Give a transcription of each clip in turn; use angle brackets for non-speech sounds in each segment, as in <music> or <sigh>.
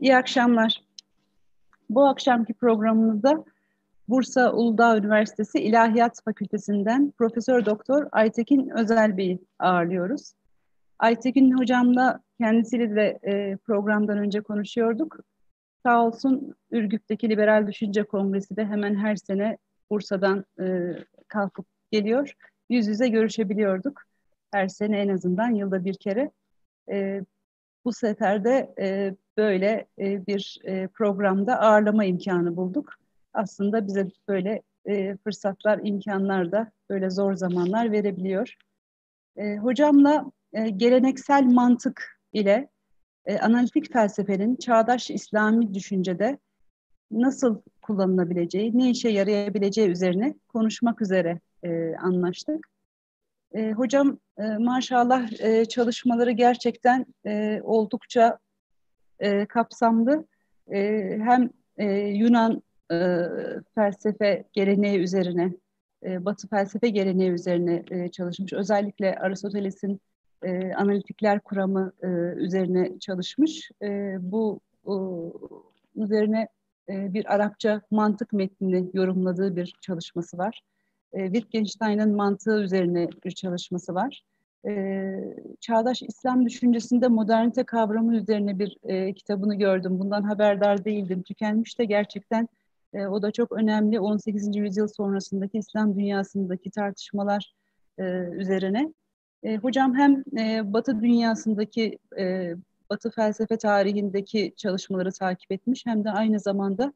İyi akşamlar. Bu akşamki programımızda Bursa Uludağ Üniversitesi İlahiyat Fakültesinden Profesör Doktor Aytekin Özel Bey'i ağırlıyoruz. Aytekin hocamla kendisiyle de e, programdan önce konuşuyorduk. Sağ olsun Ürgüp'teki Liberal Düşünce Kongresi de hemen her sene Bursa'dan e, kalkıp geliyor. Yüz yüze görüşebiliyorduk. Her sene en azından yılda bir kere. E, bu sefer de e, böyle e, bir e, programda ağırlama imkanı bulduk. Aslında bize böyle e, fırsatlar, imkanlar da böyle zor zamanlar verebiliyor. E, hocamla e, geleneksel mantık ile e, analitik felsefenin çağdaş İslami düşüncede nasıl kullanılabileceği, ne işe yarayabileceği üzerine konuşmak üzere e, anlaştık. E, hocam e, maşallah e, çalışmaları gerçekten e, oldukça e, kapsamlı. E, hem e, Yunan e, felsefe geleneği üzerine, e, Batı felsefe geleneği üzerine e, çalışmış. Özellikle Aristoteles'in e, analitikler kuramı e, üzerine çalışmış. E, bu e, üzerine e, bir Arapça mantık metnini yorumladığı bir çalışması var. E, Wittgenstein'ın mantığı üzerine bir çalışması var. E, Çağdaş İslam düşüncesinde modernite kavramı üzerine bir e, kitabını gördüm. Bundan haberdar değildim. Tükenmiş de gerçekten e, o da çok önemli. 18. yüzyıl sonrasındaki İslam dünyasındaki tartışmalar e, üzerine. E, hocam hem e, Batı dünyasındaki, e, Batı felsefe tarihindeki çalışmaları takip etmiş hem de aynı zamanda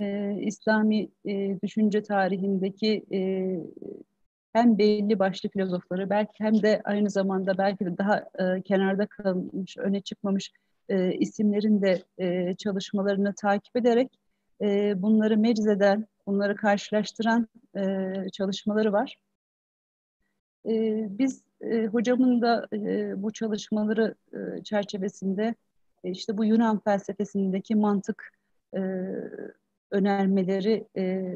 e, İslami e, düşünce tarihindeki e, hem belli başlı filozofları belki hem de aynı zamanda belki de daha e, kenarda kalmış, öne çıkmamış e, isimlerin de e, çalışmalarını takip ederek e, bunları mecz eden, bunları karşılaştıran e, çalışmaları var. E, biz e, hocamın da e, bu çalışmaları e, çerçevesinde e, işte bu Yunan felsefesindeki mantık e, önermeleri e,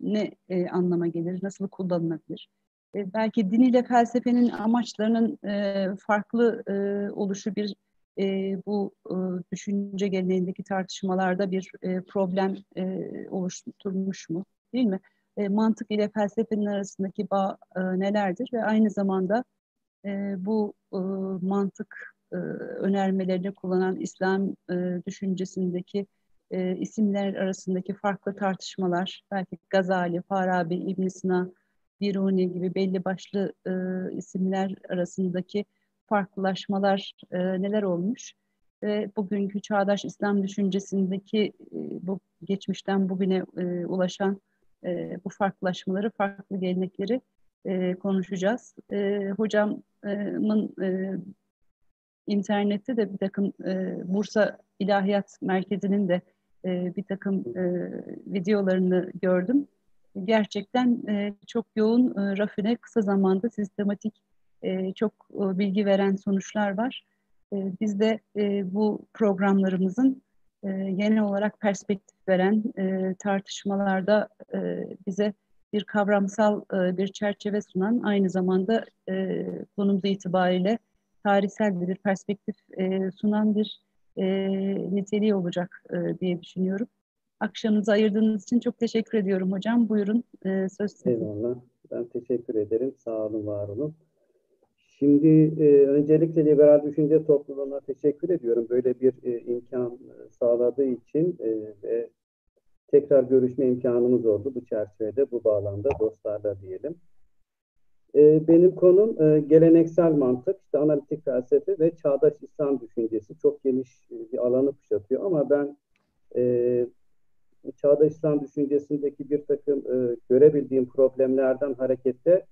ne e, anlama gelir, nasıl kullanılabilir? E, belki din ile felsefenin amaçlarının e, farklı e, oluşu bir e, bu e, düşünce geleneğindeki tartışmalarda bir e, problem e, oluşturmuş mu? Değil mi? E, mantık ile felsefenin arasındaki bağ e, nelerdir ve aynı zamanda e, bu e, mantık e, önermelerini kullanan İslam e, düşüncesindeki e, isimler arasındaki farklı tartışmalar, belki Gazali, Farabi, İbn Sina, Biruni gibi belli başlı e, isimler arasındaki farklılaşmalar e, neler olmuş ve bugünkü çağdaş İslam düşüncesindeki e, bu geçmişten bugüne e, ulaşan e, bu farklılaşmaları, farklı gelenekleri e, konuşacağız. E, hocamın e, internette de bir takım e, Bursa İlahiyat Merkezi'nin de e, bir takım e, videolarını gördüm. Gerçekten e, çok yoğun, e, rafine, kısa zamanda sistematik, e, çok e, bilgi veren sonuçlar var. E, biz de e, bu programlarımızın e, yeni olarak perspektif veren e, tartışmalarda e, bize bir kavramsal e, bir çerçeve sunan, aynı zamanda e, konumuz itibariyle tarihsel bir perspektif e, sunan bir e, niteliği olacak e, diye düşünüyorum. Akşamınızı ayırdığınız için çok teşekkür ediyorum hocam. Buyurun e, söz sizin. Eyvallah. Ben teşekkür ederim. Sağ olun, var olun. Şimdi e, öncelikle liberal düşünce topluluğuna teşekkür ediyorum. Böyle bir e, imkan sağladığı için e, ve tekrar görüşme imkanımız oldu bu çerçevede, bu bağlamda dostlarla diyelim. E, benim konum e, geleneksel mantık, işte analitik felsefe ve çağdaş İslam düşüncesi. Çok geniş bir alanı kuşatıyor ama ben e, çağdaş İslam düşüncesindeki bir takım e, görebildiğim problemlerden hareketle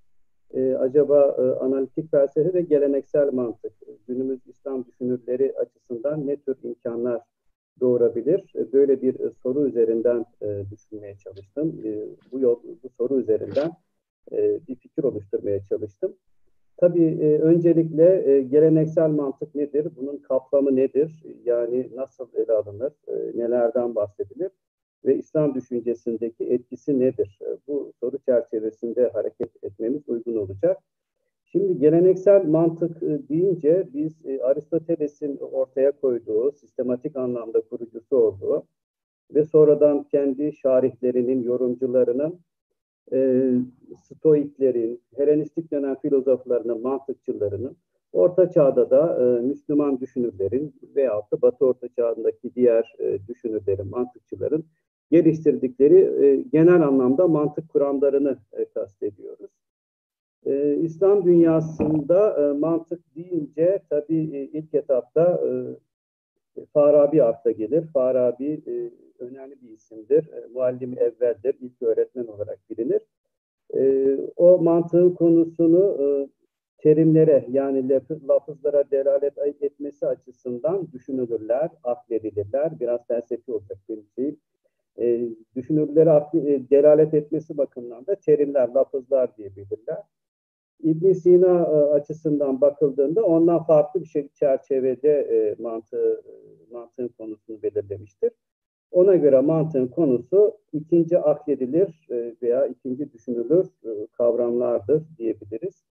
e, acaba e, analitik felsefe ve geleneksel mantık günümüz İslam düşünürleri açısından ne tür imkanlar doğurabilir? E, böyle bir e, soru üzerinden e, düşünmeye çalıştım. E, bu yol, bu soru üzerinden e, bir fikir oluşturmaya çalıştım. Tabii e, öncelikle e, geleneksel mantık nedir? Bunun kapsamı nedir? Yani nasıl ele alınır? Nelerden bahsedilir? Ve İslam düşüncesindeki etkisi nedir? Bu soru çerçevesinde hareket etmemiz uygun olacak. Şimdi geleneksel mantık e, deyince biz Aristoteles'in ortaya koyduğu, sistematik anlamda kurucusu olduğu ve sonradan kendi şarihlerinin, yorumcularının, e, Stoiklerin, Helenistik dönem filozoflarının, mantıkçılarının, Orta Çağ'da da e, Müslüman düşünürlerin veyahut da Batı Orta Çağ'ındaki diğer e, düşünürlerin, mantıkçıların geliştirdikleri e, genel anlamda mantık kuramlarını e, kastediyoruz. E, İslam dünyasında e, mantık deyince tabii e, ilk etapta e, Farabi akla gelir. Farabi e, önemli bir isimdir. E, muallim evveldir, ilk öğretmen olarak bilinir. E, o mantığın konusunu e, terimlere yani lafızlara delalet etmesi açısından düşünülürler, akledilirler. Biraz felsefi olacak benim şeyim. E, düşünürlere akli, delalet etmesi bakımından da terimler, lafızlar diyebilirler. İbn Sina e, açısından bakıldığında ondan farklı bir şey çerçevede e, mantığı, mantığın konusunu belirlemiştir. Ona göre mantığın konusu ikinci akledilir e, veya ikinci düşünülür e, kavramlardır diyebiliriz.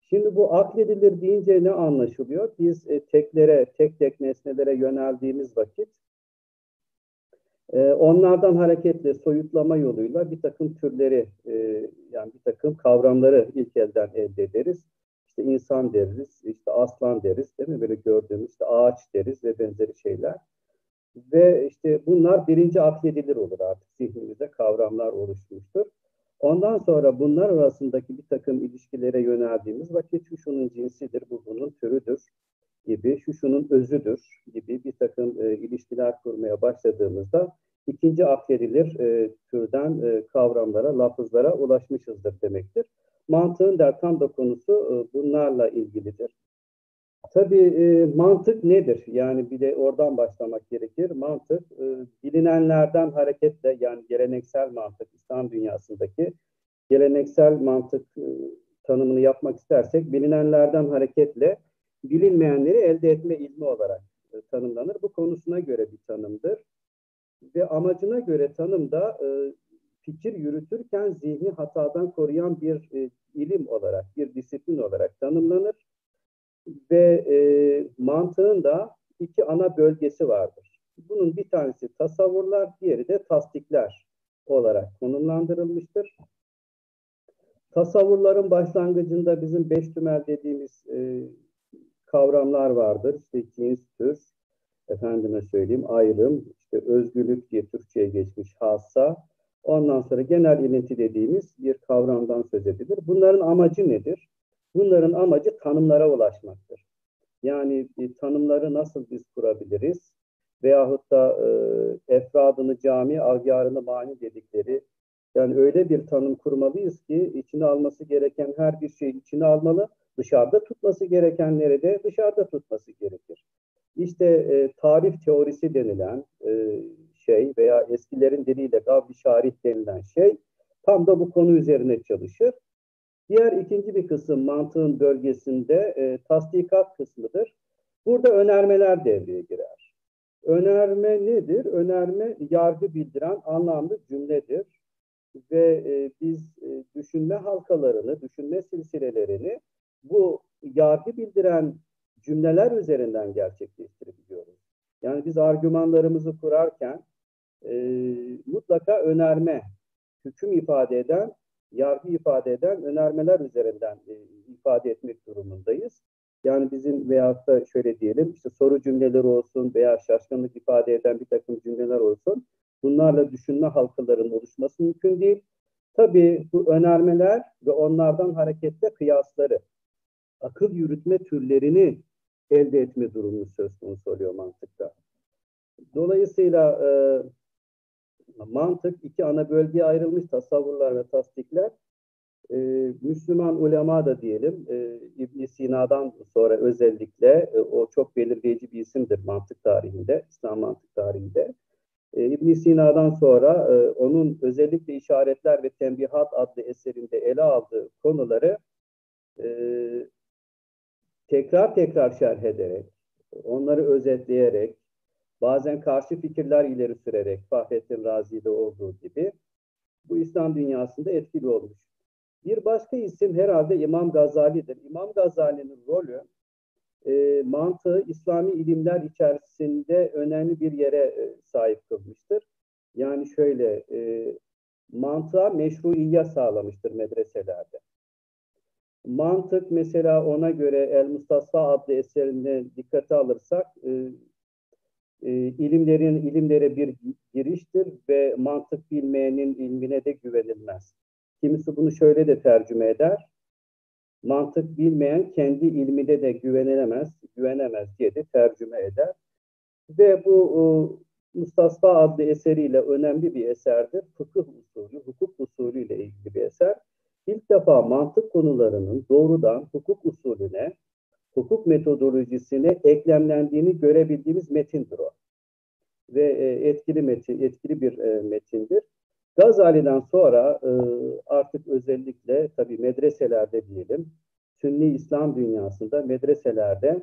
Şimdi bu akledilir deyince ne anlaşılıyor? Biz e, teklere, tek tek nesnelere yöneldiğimiz vakit onlardan hareketle soyutlama yoluyla bir takım türleri yani bir takım kavramları ilk elden elde ederiz. İşte insan deriz, işte aslan deriz değil mi? Böyle gördüğümüz işte ağaç deriz ve benzeri şeyler. Ve işte bunlar birinci akledilir olur artık zihnimizde kavramlar oluşmuştur. Ondan sonra bunlar arasındaki bir takım ilişkilere yöneldiğimiz vakit şu şunun cinsidir, bu bunun türüdür gibi, şu şunun özüdür gibi bir takım e, ilişkiler kurmaya başladığımızda ikinci akledilir e, türden e, kavramlara, lafızlara ulaşmışızdır demektir. Mantığın der tam da konusu e, bunlarla ilgilidir. Tabii e, mantık nedir? Yani bir de oradan başlamak gerekir. Mantık e, bilinenlerden hareketle yani geleneksel mantık İslam dünyasındaki geleneksel mantık e, tanımını yapmak istersek bilinenlerden hareketle bilinmeyenleri elde etme ilmi olarak e, tanımlanır. Bu konusuna göre bir tanımdır. Ve amacına göre tanımda e, fikir yürütürken zihni hatadan koruyan bir e, ilim olarak, bir disiplin olarak tanımlanır ve e, mantığın da iki ana bölgesi vardır. Bunun bir tanesi tasavvurlar, diğeri de tasdikler olarak konumlandırılmıştır. Tasavvurların başlangıcında bizim beş tümel dediğimiz e, kavramlar vardır. İşte cins, tür, efendime söyleyeyim ayrım, işte özgürlük diye Türkçe'ye geçmiş hassa. Ondan sonra genel ilinti dediğimiz bir kavramdan söz edilir. Bunların amacı nedir? Bunların amacı tanımlara ulaşmaktır. Yani bir tanımları nasıl biz kurabiliriz? Veyahut da e, efradını cami, agyarını mani dedikleri yani öyle bir tanım kurmalıyız ki içine alması gereken her bir şeyi içine almalı, dışarıda tutması gerekenleri de dışarıda tutması gerekir. İşte e, tarif teorisi denilen e, şey veya eskilerin diliyle gavli şarih denilen şey tam da bu konu üzerine çalışır. Diğer ikinci bir kısım mantığın bölgesinde e, tasdikat kısmıdır. Burada önermeler devreye girer. Önerme nedir? Önerme yargı bildiren anlamlı cümledir. Ve e, biz e, düşünme halkalarını, düşünme silsilelerini bu yargı bildiren cümleler üzerinden gerçekleştirebiliyoruz. Yani biz argümanlarımızı kurarken e, mutlaka önerme, hüküm ifade eden yargı ifade eden önermeler üzerinden e, ifade etmek durumundayız. Yani bizim veyahut da şöyle diyelim işte soru cümleleri olsun veya şaşkınlık ifade eden bir takım cümleler olsun. Bunlarla düşünme halkalarının oluşması mümkün değil. Tabii bu önermeler ve onlardan hareketle kıyasları, akıl yürütme türlerini elde etme durumu söz konusu oluyor mantıkta. Dolayısıyla e, mantık iki ana bölgeye ayrılmış tasavvurlar ve tasdikler. Ee, Müslüman ulema da diyelim e, ibn Sina'dan sonra özellikle e, o çok belirleyici bir isimdir mantık tarihinde, İslam mantık tarihinde. E, ibn Sina'dan sonra e, onun özellikle işaretler ve tembihat adlı eserinde ele aldığı konuları e, tekrar tekrar şerh ederek, onları özetleyerek, bazen karşı fikirler ileri sürerek Fahrettin Razi'de olduğu gibi bu İslam dünyasında etkili olmuş. Bir başka isim herhalde İmam Gazali'dir. İmam Gazali'nin rolü e, mantığı İslami ilimler içerisinde önemli bir yere e, sahip kılmıştır. Yani şöyle e, mantığa meşruiyya sağlamıştır medreselerde. Mantık mesela ona göre El Mustasfa adlı eserinde dikkate alırsak e, e, ilimlerin ilimlere bir giriştir ve mantık bilmeyenin ilmine de güvenilmez. Kimisi bunu şöyle de tercüme eder. Mantık bilmeyen kendi ilmine de güvenilemez, güvenemez diye de tercüme eder. Ve bu e, Mustasfa adlı eseriyle önemli bir eserdir. Fıkıh usulü, hukuk usulü ile ilgili bir eser. İlk defa mantık konularının doğrudan hukuk usulüne, hukuk metodolojisine eklemlendiğini görebildiğimiz metindir o. Ve e, etkili metin, etkili bir e, metindir. Gazali'den sonra e, artık özellikle tabii medreselerde diyelim, Sünni İslam dünyasında medreselerde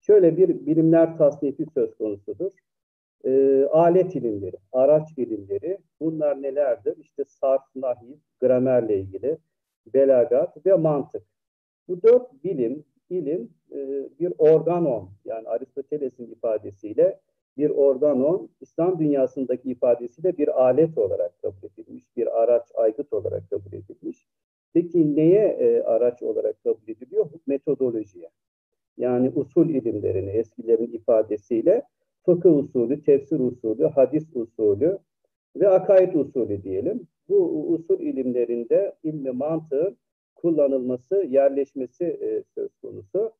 şöyle bir bilimler tasnifi söz konusudur. E, alet ilimleri, araç ilimleri bunlar nelerdir? İşte sarf, nahiv, gramerle ilgili, belagat ve mantık. Bu dört bilim, ilim e, bir organon yani Aristoteles'in ifadesiyle bir organon, İslam dünyasındaki ifadesiyle bir alet olarak kabul edilmiş, bir araç, aygıt olarak kabul edilmiş. Peki neye e, araç olarak kabul ediliyor? Metodolojiye. Yani usul ilimlerini eskilerin ifadesiyle fıkıh usulü, tefsir usulü, hadis usulü ve akaid usulü diyelim. Bu usul ilimlerinde ilmi mantığın kullanılması, yerleşmesi e, söz konusu.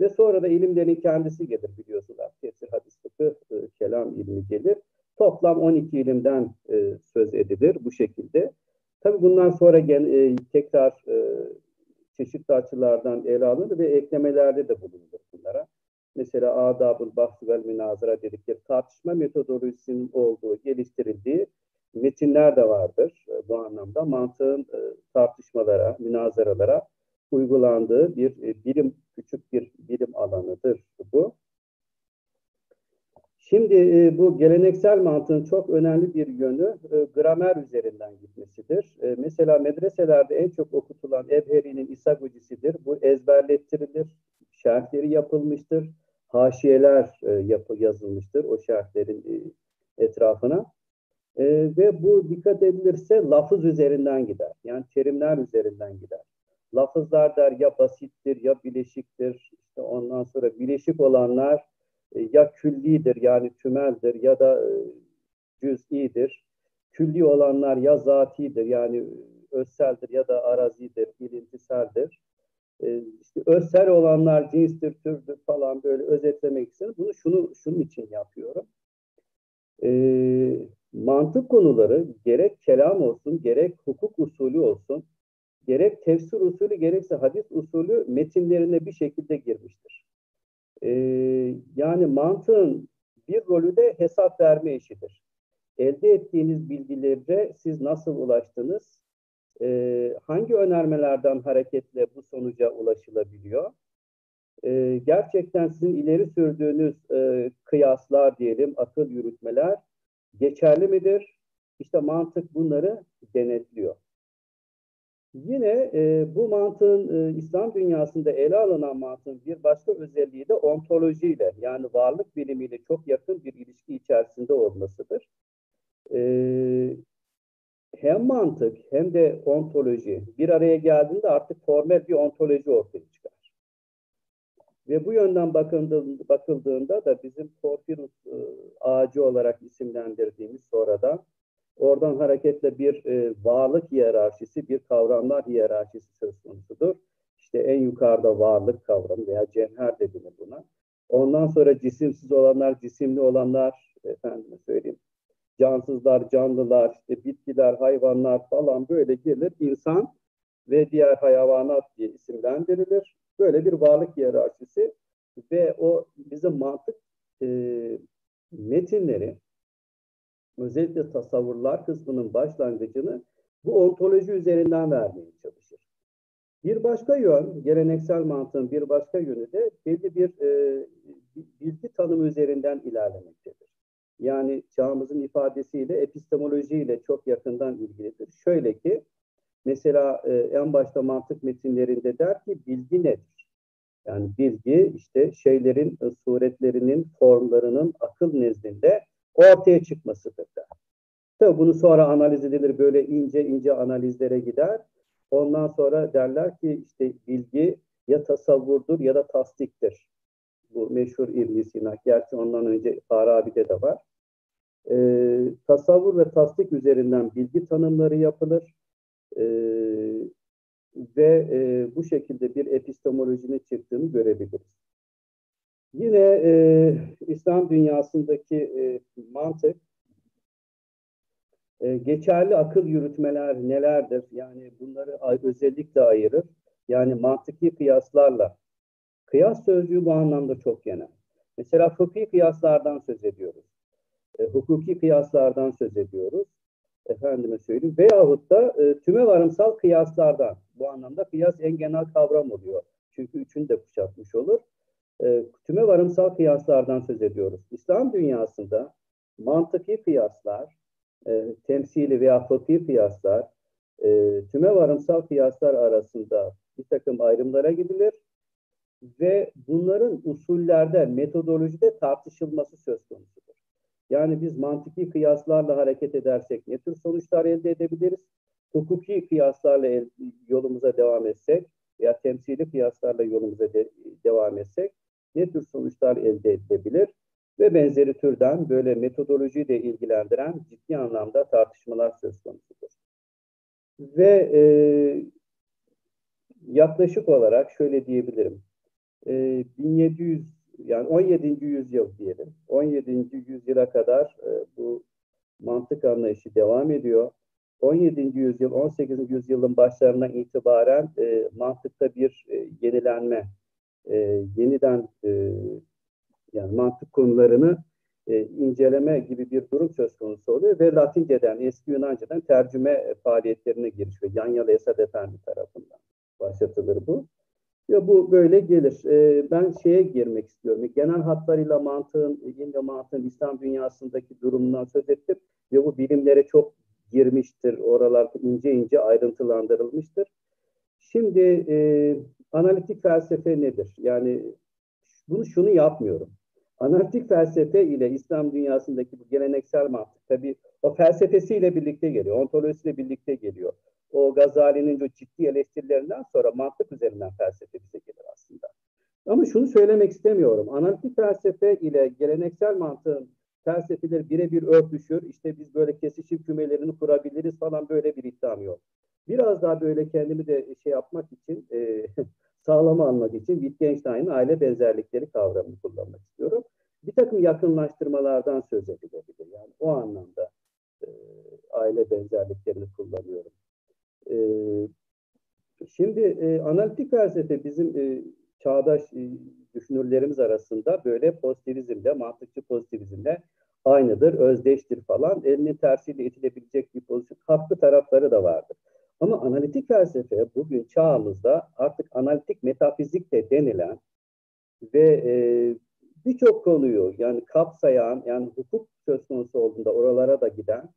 Ve sonra da ilimlerin kendisi gelir biliyorsunuz. Tefsir, hadis, fıkıh, e, kelam ilmi gelir. Toplam 12 ilimden e, söz edilir bu şekilde. Tabii bundan sonra gen, e, tekrar e, çeşitli açılardan ele alınır ve eklemelerde de bulunur bunlara. Mesela adab-ül bahs vel münazara dedikleri tartışma metodolojisinin olduğu, geliştirildiği metinler de vardır e, bu anlamda. Mantığın e, tartışmalara, münazaralara uygulandığı bir e, bilim, küçük bir bilim alanıdır bu. Şimdi e, bu geleneksel mantığın çok önemli bir yönü e, gramer üzerinden gitmesidir. E, mesela medreselerde en çok okutulan Ebheri'nin İsagogisidir. Bu ezberlettirilir, şerhleri yapılmıştır, haşiyeler yapı, yazılmıştır o şerhlerin etrafına. Ve bu dikkat edilirse lafız üzerinden gider. Yani terimler üzerinden gider. Lafızlar der ya basittir ya bileşiktir. İşte ondan sonra bileşik olanlar e, ya küllidir yani tümeldir ya da e, cüz'idir. Külli olanlar ya zatidir yani özseldir ya da arazidir, ilintiseldir. E, işte özsel olanlar cinstir, türdür falan böyle özetlemek için bunu şunu şunun için yapıyorum. E, mantık konuları gerek kelam olsun, gerek hukuk usulü olsun, gerek tefsir usulü gerekse hadis usulü metinlerine bir şekilde girmiştir. Ee, yani mantığın bir rolü de hesap verme işidir. Elde ettiğiniz bilgilere siz nasıl ulaştınız? Ee, hangi önermelerden hareketle bu sonuca ulaşılabiliyor? Ee, gerçekten sizin ileri sürdüğünüz e, kıyaslar diyelim, akıl yürütmeler geçerli midir? İşte mantık bunları denetliyor. Yine e, bu mantığın e, İslam dünyasında ele alınan mantığın bir başka özelliği de ontolojiyle yani varlık bilimiyle çok yakın bir ilişki içerisinde olmasıdır. E, hem mantık hem de ontoloji bir araya geldiğinde artık formel bir ontoloji ortaya çıkar. Ve bu yönden bakıldığında, da bizim Porfirus e, ağacı olarak isimlendirdiğimiz sonradan Oradan hareketle bir e, varlık hiyerarşisi, bir kavramlar hiyerarşisi söz konusudur. İşte en yukarıda varlık kavramı veya cevher dediğimiz buna. Ondan sonra cisimsiz olanlar, cisimli olanlar, efendim söyleyeyim, cansızlar, canlılar, işte bitkiler, hayvanlar falan böyle gelir. İnsan ve diğer hayvanat diye isimlendirilir. Böyle bir varlık hiyerarşisi ve o bizim mantık e, metinleri özellikle tasavvurlar kısmının başlangıcını bu ontoloji üzerinden vermeye çalışır. Bir başka yön, geleneksel mantığın bir başka yönü de belli bir e, bilgi tanımı üzerinden ilerlemektedir. Yani çağımızın ifadesiyle epistemolojiyle çok yakından ilgilidir. Şöyle ki, mesela e, en başta mantık metinlerinde der ki bilgi nedir? Yani bilgi işte şeylerin e, suretlerinin, formlarının akıl nezdinde ortaya çıkmasıdır der. Tabii bunu sonra analiz edilir, böyle ince ince analizlere gider. Ondan sonra derler ki işte bilgi ya tasavvurdur ya da tasdiktir. Bu meşhur İbn Sina. Gerçi ondan önce Farabi'de de var. Ee, tasavvur ve tasdik üzerinden bilgi tanımları yapılır. Ee, ve e, bu şekilde bir epistemolojinin çıktığını görebiliriz. Yine e, İslam dünyasındaki e, mantık e, geçerli akıl yürütmeler nelerdir? Yani bunları özellikle ayırır. Yani mantıki kıyaslarla. Kıyas sözcüğü bu anlamda çok genel. Mesela fıkhi kıyaslardan söz ediyoruz. E, hukuki kıyaslardan söz ediyoruz. Efendime söyleyeyim. Veyahut da e, tüme varımsal kıyaslardan. Bu anlamda kıyas en genel kavram oluyor. Çünkü üçünü de kuşatmış olur. E, tüme varımsal kıyaslardan söz ediyoruz. İslam dünyasında mantıki kıyaslar, e, temsili veya fıkhi kıyaslar, e, tüme varımsal kıyaslar arasında bir takım ayrımlara gidilir ve bunların usullerde, metodolojide tartışılması söz konusudur. Yani biz mantıki kıyaslarla hareket edersek ne tür sonuçlar elde edebiliriz? Hukuki kıyaslarla el, yolumuza devam etsek veya temsili kıyaslarla yolumuza de, devam etsek ne tür sonuçlar elde edilebilir? Ve benzeri türden böyle metodolojiyi de ilgilendiren ciddi anlamda tartışmalar söz konusudur. Ve e, yaklaşık olarak şöyle diyebilirim. E, 1700 yani 17. yüzyıl diyelim. 17. yüzyıla kadar e, bu mantık anlayışı devam ediyor. 17. yüzyıl, 18. yüzyılın başlarından itibaren e, mantıkta bir e, yenilenme, e, yeniden e, yani mantık konularını e, inceleme gibi bir durum söz konusu oluyor ve Latinceden, eski Yunanca'dan tercüme faaliyetlerine girişiyor. Yanyalı Esad Efendi tarafından başlatılır bu. Ya bu böyle gelir. E, ben şeye girmek istiyorum. Genel hatlarıyla mantığın, ve mantığın İslam dünyasındaki durumundan söz ettim ve bu bilimlere çok girmiştir. Oralar ince ince ayrıntılandırılmıştır. Şimdi e, analitik felsefe nedir? Yani bunu şunu yapmıyorum. Analitik felsefe ile İslam dünyasındaki bu geleneksel mantık tabii o felsefesiyle birlikte geliyor, ontolojisiyle birlikte geliyor. O Gazali'nin o ciddi eleştirilerinden sonra mantık üzerinden felsefe bize gelir aslında. Ama şunu söylemek istemiyorum. Analitik felsefe ile geleneksel mantığın felsefeleri birebir örtüşür. İşte biz böyle kesişim kümelerini kurabiliriz falan böyle bir iddiam yok. Biraz daha böyle kendimi de şey yapmak için e, <laughs> sağlama almak için Wittgenstein'in aile benzerlikleri kavramını kullanmak istiyorum. Bir takım yakınlaştırmalardan söz edilebilir. Yani o anlamda e, aile benzerliklerini kullanıyorum. E, şimdi e, analitik felsefe bizim e, çağdaş e, düşünürlerimiz arasında böyle pozitivizmle, mantıkçı pozitivizmle aynıdır, özdeştir falan. Elinin tersiyle itilebilecek bir pozisyon. Haklı tarafları da vardır. Ama analitik felsefe bugün çağımızda artık analitik metafizik de denilen ve e, birçok konuyu yani kapsayan yani hukuk söz konusu olduğunda oralara da giden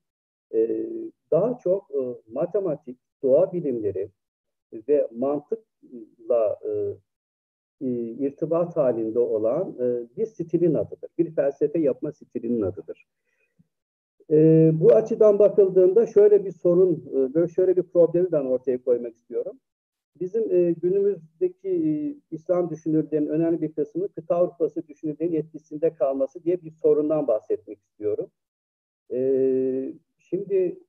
e, daha çok e, matematik, doğa bilimleri ve mantıkla e, irtibat halinde olan e, bir stilin adıdır. Bir felsefe yapma stilinin adıdır. E, bu açıdan bakıldığında şöyle bir sorun, e, böyle şöyle bir problemi ben ortaya koymak istiyorum. Bizim e, günümüzdeki e, İslam düşünürlerinin önemli bir kısmı kıta Avrupası düşünürlerin etkisinde kalması diye bir sorundan bahsetmek istiyorum. E, şimdi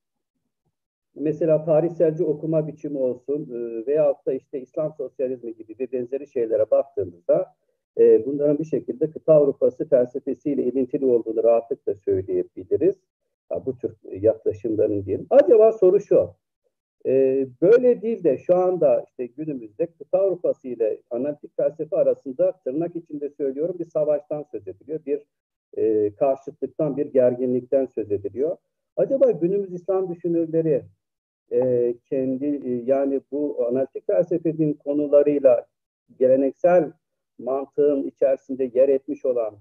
mesela tarihselci okuma biçimi olsun e, veyahut da işte İslam sosyalizmi gibi ve benzeri şeylere baktığımızda e, bunların bir şekilde kıta Avrupası felsefesiyle ilintili olduğunu rahatlıkla söyleyebiliriz bu tür yaklaşımların diyelim. Acaba soru şu, e, böyle değil de şu anda işte günümüzde kıta Avrupası ile analitik felsefe arasında tırnak içinde söylüyorum bir savaştan söz ediliyor. Bir e, karşıtlıktan, bir gerginlikten söz ediliyor. Acaba günümüz İslam düşünürleri e, kendi e, yani bu analitik felsefenin konularıyla geleneksel mantığın içerisinde yer etmiş olan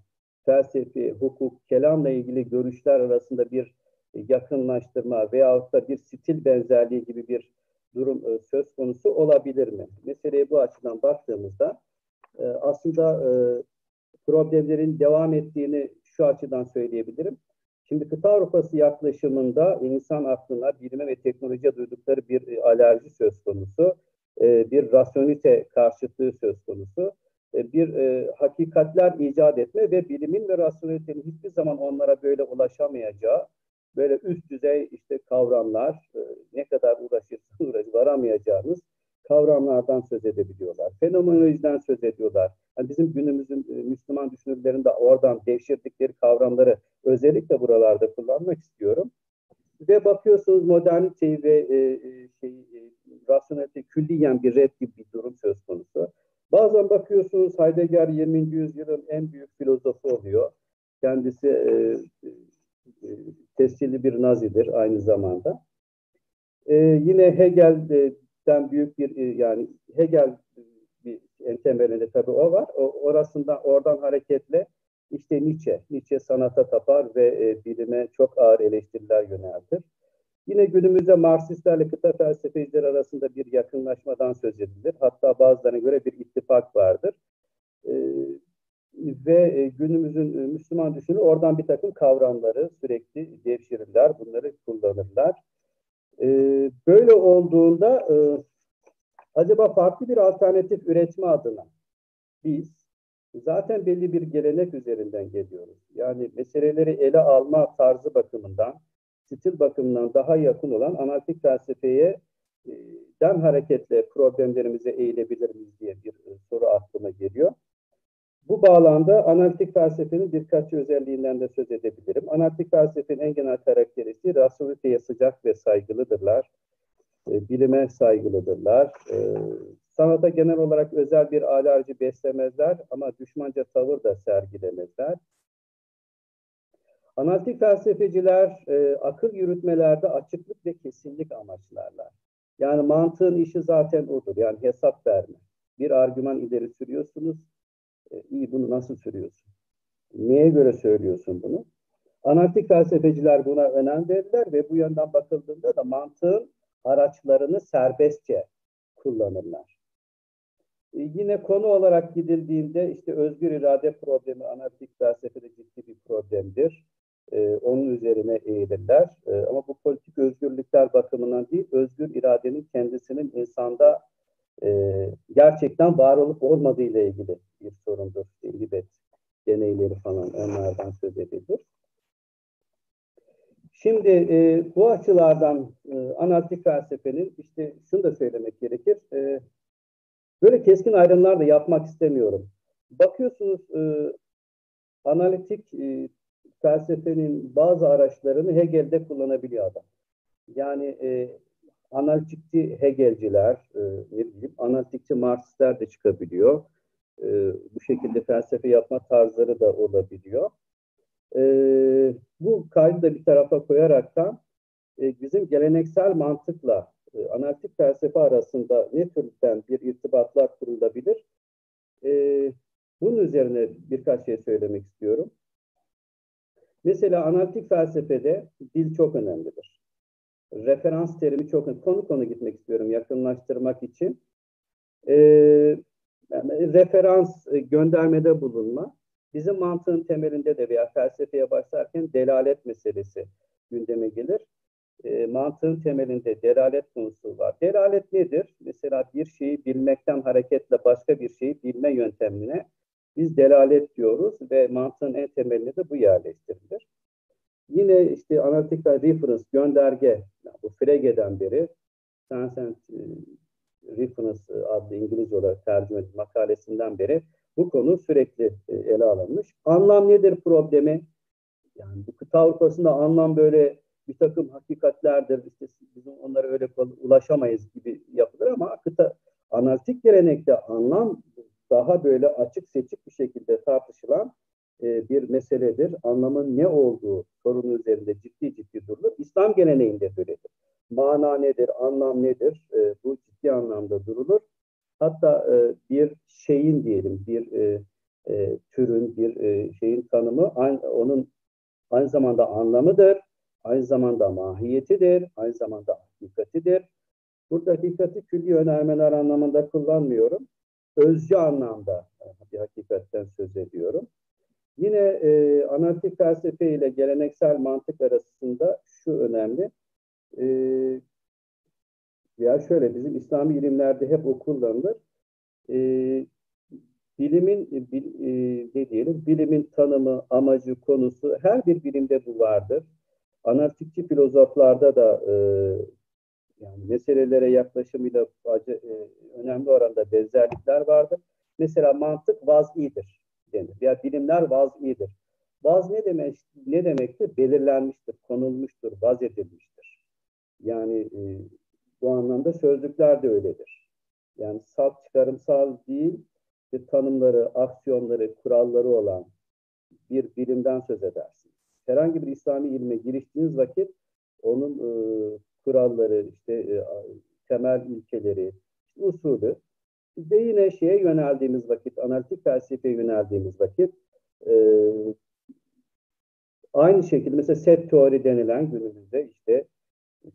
felsefi, hukuk, kelamla ilgili görüşler arasında bir yakınlaştırma veyahut da bir stil benzerliği gibi bir durum e, söz konusu olabilir mi? Meseleye bu açıdan baktığımızda e, aslında e, problemlerin devam ettiğini şu açıdan söyleyebilirim. Şimdi kıta Avrupası yaklaşımında insan aklına bilime ve teknolojiye duydukları bir e, alerji söz konusu, e, bir rasyonite karşıtlığı söz konusu, e, bir e, hakikatler icat etme ve bilimin ve rasyonelitenin hiçbir zaman onlara böyle ulaşamayacağı, böyle üst düzey işte kavramlar, e, ne kadar uğraşırsa <laughs> uğraş varamayacağınız kavramlardan söz edebiliyorlar. Fenomenolojiden söz ediyorlar. Yani bizim günümüzün e, Müslüman düşünürlerin de oradan devşirdikleri kavramları özellikle buralarda kullanmak istiyorum. Ve bakıyorsunuz moderniteyi ve e, e şey, e, rasyonelite külliyen bir red gibi bir durum söz konusu. Bazen bakıyorsunuz Heidegger 20. yüzyılın en büyük filozofu oluyor. Kendisi e, e, tescilli bir nazidir aynı zamanda. E, yine Hegel'den büyük bir e, yani Hegel bir en temelinde tabii o var. O, orasından oradan hareketle işte Nietzsche, Nietzsche sanata tapar ve e, bilime çok ağır eleştiriler yöneltir. Yine günümüzde Marksistlerle kıta felsefeciler arasında bir yakınlaşmadan söz edilir. Hatta bazılarına göre bir ittifak vardır. E, ve e, günümüzün e, Müslüman düşünü oradan bir takım kavramları sürekli devşirirler, bunları kullanırlar. E, böyle olduğunda acaba farklı bir alternatif üretme adına biz zaten belli bir gelenek üzerinden geliyoruz. Yani meseleleri ele alma tarzı bakımından stil bakımından daha yakın olan analitik felsefeye den hareketle problemlerimize eğilebilir miyiz diye bir soru aklıma geliyor. Bu bağlamda analitik felsefenin birkaç özelliğinden de söz edebilirim. Analitik felsefenin en genel karakteristiği rasyoneliteye sıcak ve saygılıdırlar. E, bilime saygılıdırlar. sanata genel olarak özel bir alerji beslemezler ama düşmanca tavır da sergilemezler. Analitik felsefeciler e, akıl yürütmelerde açıklık ve kesinlik amaçlarlar. Yani mantığın işi zaten odur. Yani hesap verme. Bir argüman ileri sürüyorsunuz. E, iyi bunu nasıl sürüyorsun? Neye göre söylüyorsun bunu? Analitik felsefeciler buna önem verirler ve bu yönden bakıldığında da mantığın araçlarını serbestçe kullanırlar. E, yine konu olarak gidildiğinde işte özgür irade problemi analitik felsefede ciddi bir problemdir e, onun üzerine eğilirler. E, ama bu politik özgürlükler bakımından değil, özgür iradenin kendisinin insanda e, gerçekten var olup olmadığı ile ilgili bir sorundur. Libet deneyleri falan onlardan söz edilir. Şimdi e, bu açılardan e, analitik felsefenin işte şunu da söylemek gerekir. E, böyle keskin ayrımlar da yapmak istemiyorum. Bakıyorsunuz e, analitik e, felsefenin bazı araçlarını Hegel'de kullanabiliyor adam. Yani e, analitikçi Hegelciler, e, ne bileyim, analitikçi Marksistler de çıkabiliyor. E, bu şekilde felsefe yapma tarzları da olabiliyor. E, bu kaydı da bir tarafa koyaraktan e, bizim geleneksel mantıkla e, analitik felsefe arasında ne türden bir irtibatlar kurulabilir? E, bunun üzerine birkaç şey söylemek istiyorum. Mesela analitik felsefede dil çok önemlidir. Referans terimi çok. Konu konu gitmek istiyorum yakınlaştırmak için. Ee, yani referans e, göndermede bulunma. Bizim mantığın temelinde de veya felsefeye başlarken delalet meselesi gündeme gelir. E, mantığın temelinde delalet konusu var. Delalet nedir? Mesela bir şeyi bilmekten hareketle başka bir şeyi bilme yöntemine biz delalet diyoruz ve mantığın en temeline de bu yerleştirilir. Yine işte analitik reference, gönderge, yani bu Frege'den beri Transcend e, Reference adlı İngilizce olarak tercüme edilen makalesinden beri bu konu sürekli e, ele alınmış. Anlam nedir problemi? Yani bu kıta Avrupa'sında anlam böyle bir takım hakikatlerdir. İşte bizim onlara öyle ulaşamayız gibi yapılır ama kıta analitik gelenekte anlam daha böyle açık seçik bir şekilde tartışılan e, bir meseledir. Anlamın ne olduğu sorunu üzerinde ciddi ciddi durulur. İslam geleneğinde böyledir. Mana nedir, anlam nedir? E, bu ciddi anlamda durulur. Hatta e, bir şeyin diyelim, bir türün, bir şeyin tanımı aynı, onun aynı zamanda anlamıdır, aynı zamanda mahiyetidir, aynı zamanda hakikatidir. Burada hakikati külli önermeler anlamında kullanmıyorum. Özcü anlamda bir hakikatten söz ediyorum. Yine e, analitik felsefe ile geleneksel mantık arasında şu önemli. E, veya şöyle bizim İslami ilimlerde hep o. E, bilimin bil, e, ne diyelim bilimin tanımı, amacı, konusu her bir bilimde bu vardır. Analitikçi filozoflarda da e, yani meselelere yaklaşımıyla e, önemli oranda benzerlikler vardır. Mesela mantık vaz'idir denir. Ya bilimler vaz'idir. Vaz ne demek ne demektir? Belirlenmiştir, konulmuştur, vaz edilmiştir. Yani e, bu anlamda sözlükler de öyledir. Yani salt çıkarımsal değil ve tanımları, aksiyonları, kuralları olan bir bilimden söz edersiniz. Herhangi bir İslami ilme giriştiğiniz vakit onun e, kuralları, işte e, temel ilkeleri, usulü ve yine şeye yöneldiğimiz vakit, analitik felsefeye yöneldiğimiz vakit e, aynı şekilde mesela set teori denilen günümüzde işte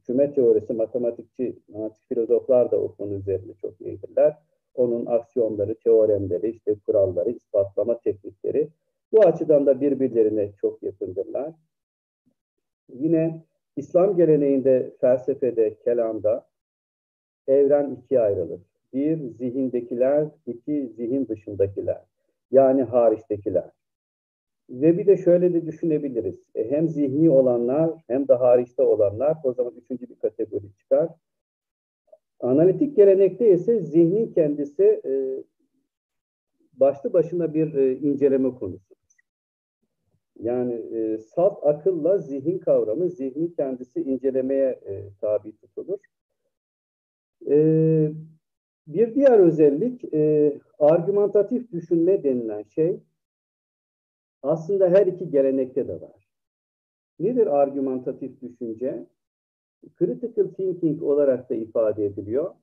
küme teorisi, matematikçi, matematik filozoflar da o konu üzerinde çok iyidirler. Onun aksiyonları, teoremleri, işte kuralları, ispatlama teknikleri bu açıdan da birbirlerine çok yakındırlar. Yine İslam geleneğinde, felsefede, kelamda evren ikiye ayrılır. Bir, zihindekiler, iki, zihin dışındakiler. Yani hariçtekiler. Ve bir de şöyle de düşünebiliriz. E, hem zihni olanlar hem de hariçte olanlar o zaman üçüncü bir kategori çıkar. Analitik gelenekte ise zihnin kendisi e, başlı başına bir e, inceleme konusu. Yani e, salt akılla zihin kavramı, zihnin kendisi incelemeye e, tabi tutulur. E, bir diğer özellik, e, argümantatif düşünme denilen şey aslında her iki gelenekte de var. Nedir argümantatif düşünce? Critical thinking olarak da ifade ediliyor.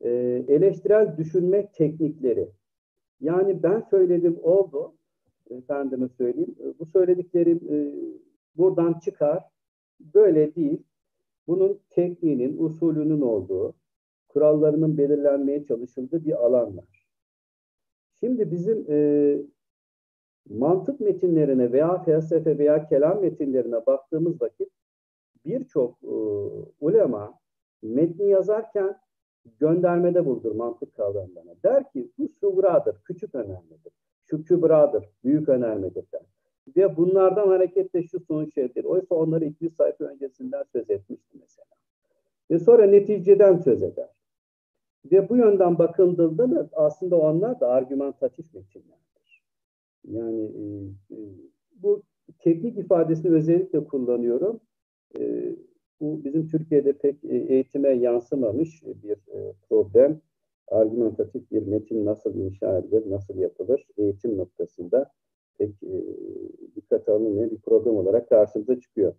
E, eleştirel düşünme teknikleri. Yani ben söyledim oldu, efendime söyleyeyim. Bu söylediklerim e, buradan çıkar. Böyle değil. Bunun tekniğinin, usulünün olduğu, kurallarının belirlenmeye çalışıldığı bir alan var. Şimdi bizim e, mantık metinlerine veya felsefe veya kelam metinlerine baktığımız vakit birçok e, ulema metni yazarken göndermede bulunur mantık kavramlarına. Der ki bu sugradır, küçük önemlidir şu kübradır, büyük önermedir der. Ve bunlardan hareketle şu sonuç elde Oysa onları 200 sayfa öncesinden söz etmişti mesela. Ve sonra neticeden söz eder. Ve bu yönden bakıldığında da aslında onlar da argümantatif metinlerdir. Yani e, e, bu teknik ifadesini özellikle kullanıyorum. E, bu bizim Türkiye'de pek e, eğitime yansımamış bir e, problem argümentatif bir metin nasıl inşa edilir, nasıl yapılır eğitim noktasında pek e, dikkat alınmayan bir problem olarak karşımıza çıkıyor.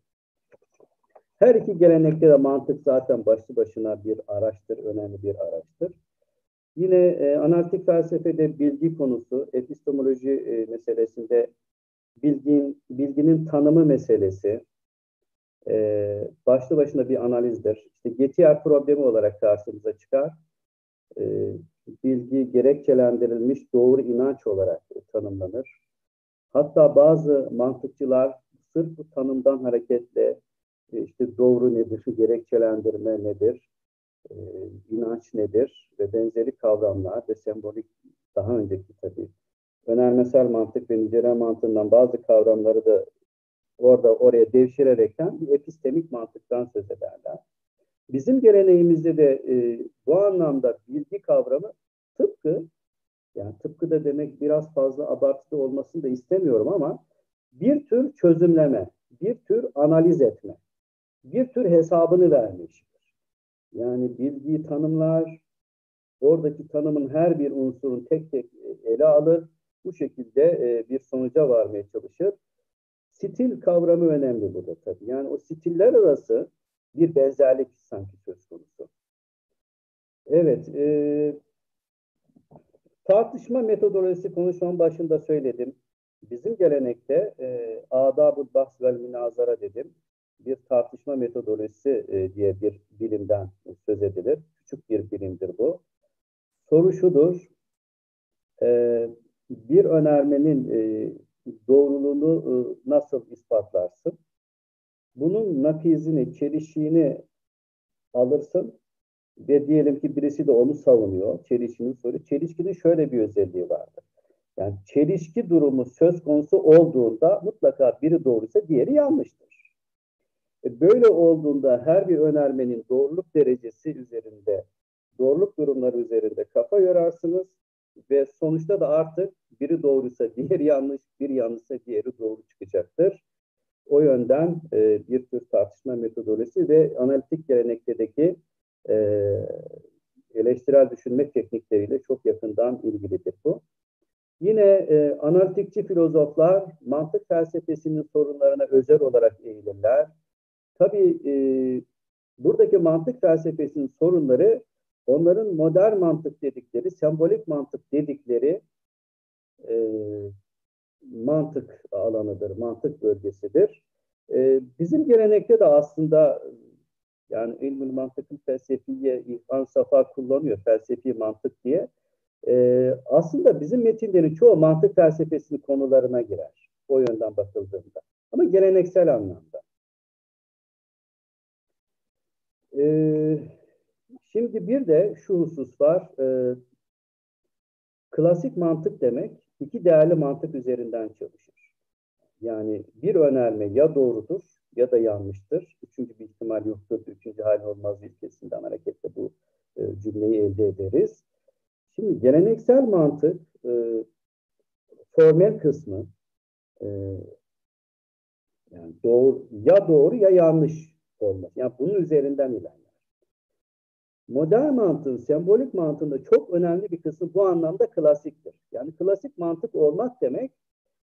Her iki gelenekte de mantık zaten başlı başına bir araçtır, önemli bir araçtır. Yine e, analitik felsefede bilgi konusu, epistemoloji e, meselesinde bilgin, bilginin tanımı meselesi e, başlı başına bir analizdir. İşte Gettier problemi olarak karşımıza çıkar e, bilgi gerekçelendirilmiş doğru inanç olarak tanımlanır. Hatta bazı mantıkçılar sırf bu tanımdan hareketle e, işte doğru nedir, gerekçelendirme nedir, e, inanç nedir ve benzeri kavramlar ve sembolik daha önceki tabii önermesel mantık ve nicele mantığından bazı kavramları da orada oraya devşirerekten bir epistemik mantıktan söz ederler. Bizim geleneğimizde de e, bu anlamda bilgi kavramı tıpkı, yani tıpkı da demek biraz fazla abartılı olmasını da istemiyorum ama bir tür çözümleme, bir tür analiz etme, bir tür hesabını verme işidir. Yani bilgiyi tanımlar, oradaki tanımın her bir unsurun tek tek ele alır, bu şekilde e, bir sonuca varmaya çalışır. Stil kavramı önemli burada tabii. Yani o stiller arası bir benzerlik sanki söz konusu. Evet, e, tartışma metodolojisi konuşmanın başında söyledim. Bizim gelenekte e, adab-ı bahs vel münazara dedim. Bir tartışma metodolojisi e, diye bir bilimden söz edilir. Küçük bir bilimdir bu. Soru şudur, e, bir önermenin e, doğruluğunu nasıl ispatlarsın? Bunun nakizini, çelişiğini alırsın ve diyelim ki birisi de onu savunuyor. Çelişkinin soru. Çelişkinin şöyle bir özelliği vardır. Yani çelişki durumu söz konusu olduğunda mutlaka biri doğruysa diğeri yanlıştır. E böyle olduğunda her bir önermenin doğruluk derecesi üzerinde, doğruluk durumları üzerinde kafa yorarsınız ve sonuçta da artık biri doğruysa diğeri yanlış, biri yanlışsa diğeri doğru çıkacaktır. O yönden e, bir tür tartışma metodolojisi ve analitik gelenekteki e, eleştirel düşünme teknikleriyle çok yakından ilgilidir bu. Yine e, analitikçi filozoflar mantık felsefesinin sorunlarına özel olarak eğilirler. Tabii e, buradaki mantık felsefesinin sorunları onların modern mantık dedikleri, sembolik mantık dedikleri e, mantık alanıdır, mantık bölgesidir. E, bizim gelenekte de aslında yani ilmül mantıkın felsefiye İrfan Safa kullanıyor, felsefi mantık diye. E, aslında bizim metinlerin çoğu mantık felsefesinin konularına girer. O yönden bakıldığında. Ama geleneksel anlamda. E, şimdi bir de şu husus var. E, klasik mantık demek iki değerli mantık üzerinden çalışır. Yani bir önerme ya doğrudur ya da yanlıştır. Üçüncü bir ihtimal yoktur. Üçüncü hal olmaz ilkesinden hareketle bu e, cümleyi elde ederiz. Şimdi geleneksel mantık e, formel kısmı e, yani doğru ya doğru ya yanlış olmaz. Yani bunun üzerinden ilerler. Modern mantığın, sembolik mantığında çok önemli bir kısmı bu anlamda klasiktir. Yani klasik mantık olmak demek,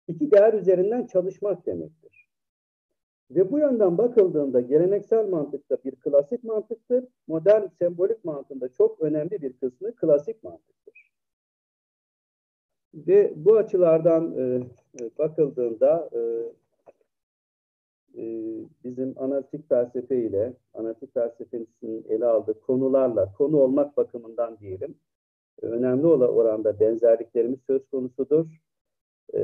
iki değer üzerinden çalışmak demektir. Ve bu yönden bakıldığında geleneksel mantıkta bir klasik mantıktır, modern sembolik mantığında çok önemli bir kısmı klasik mantıktır. Ve bu açılardan e, e bakıldığında e, bizim analitik felsefe ile analitik felsefesinin ele aldığı konularla konu olmak bakımından diyelim e, önemli olan oranda benzerliklerimiz söz konusudur. E,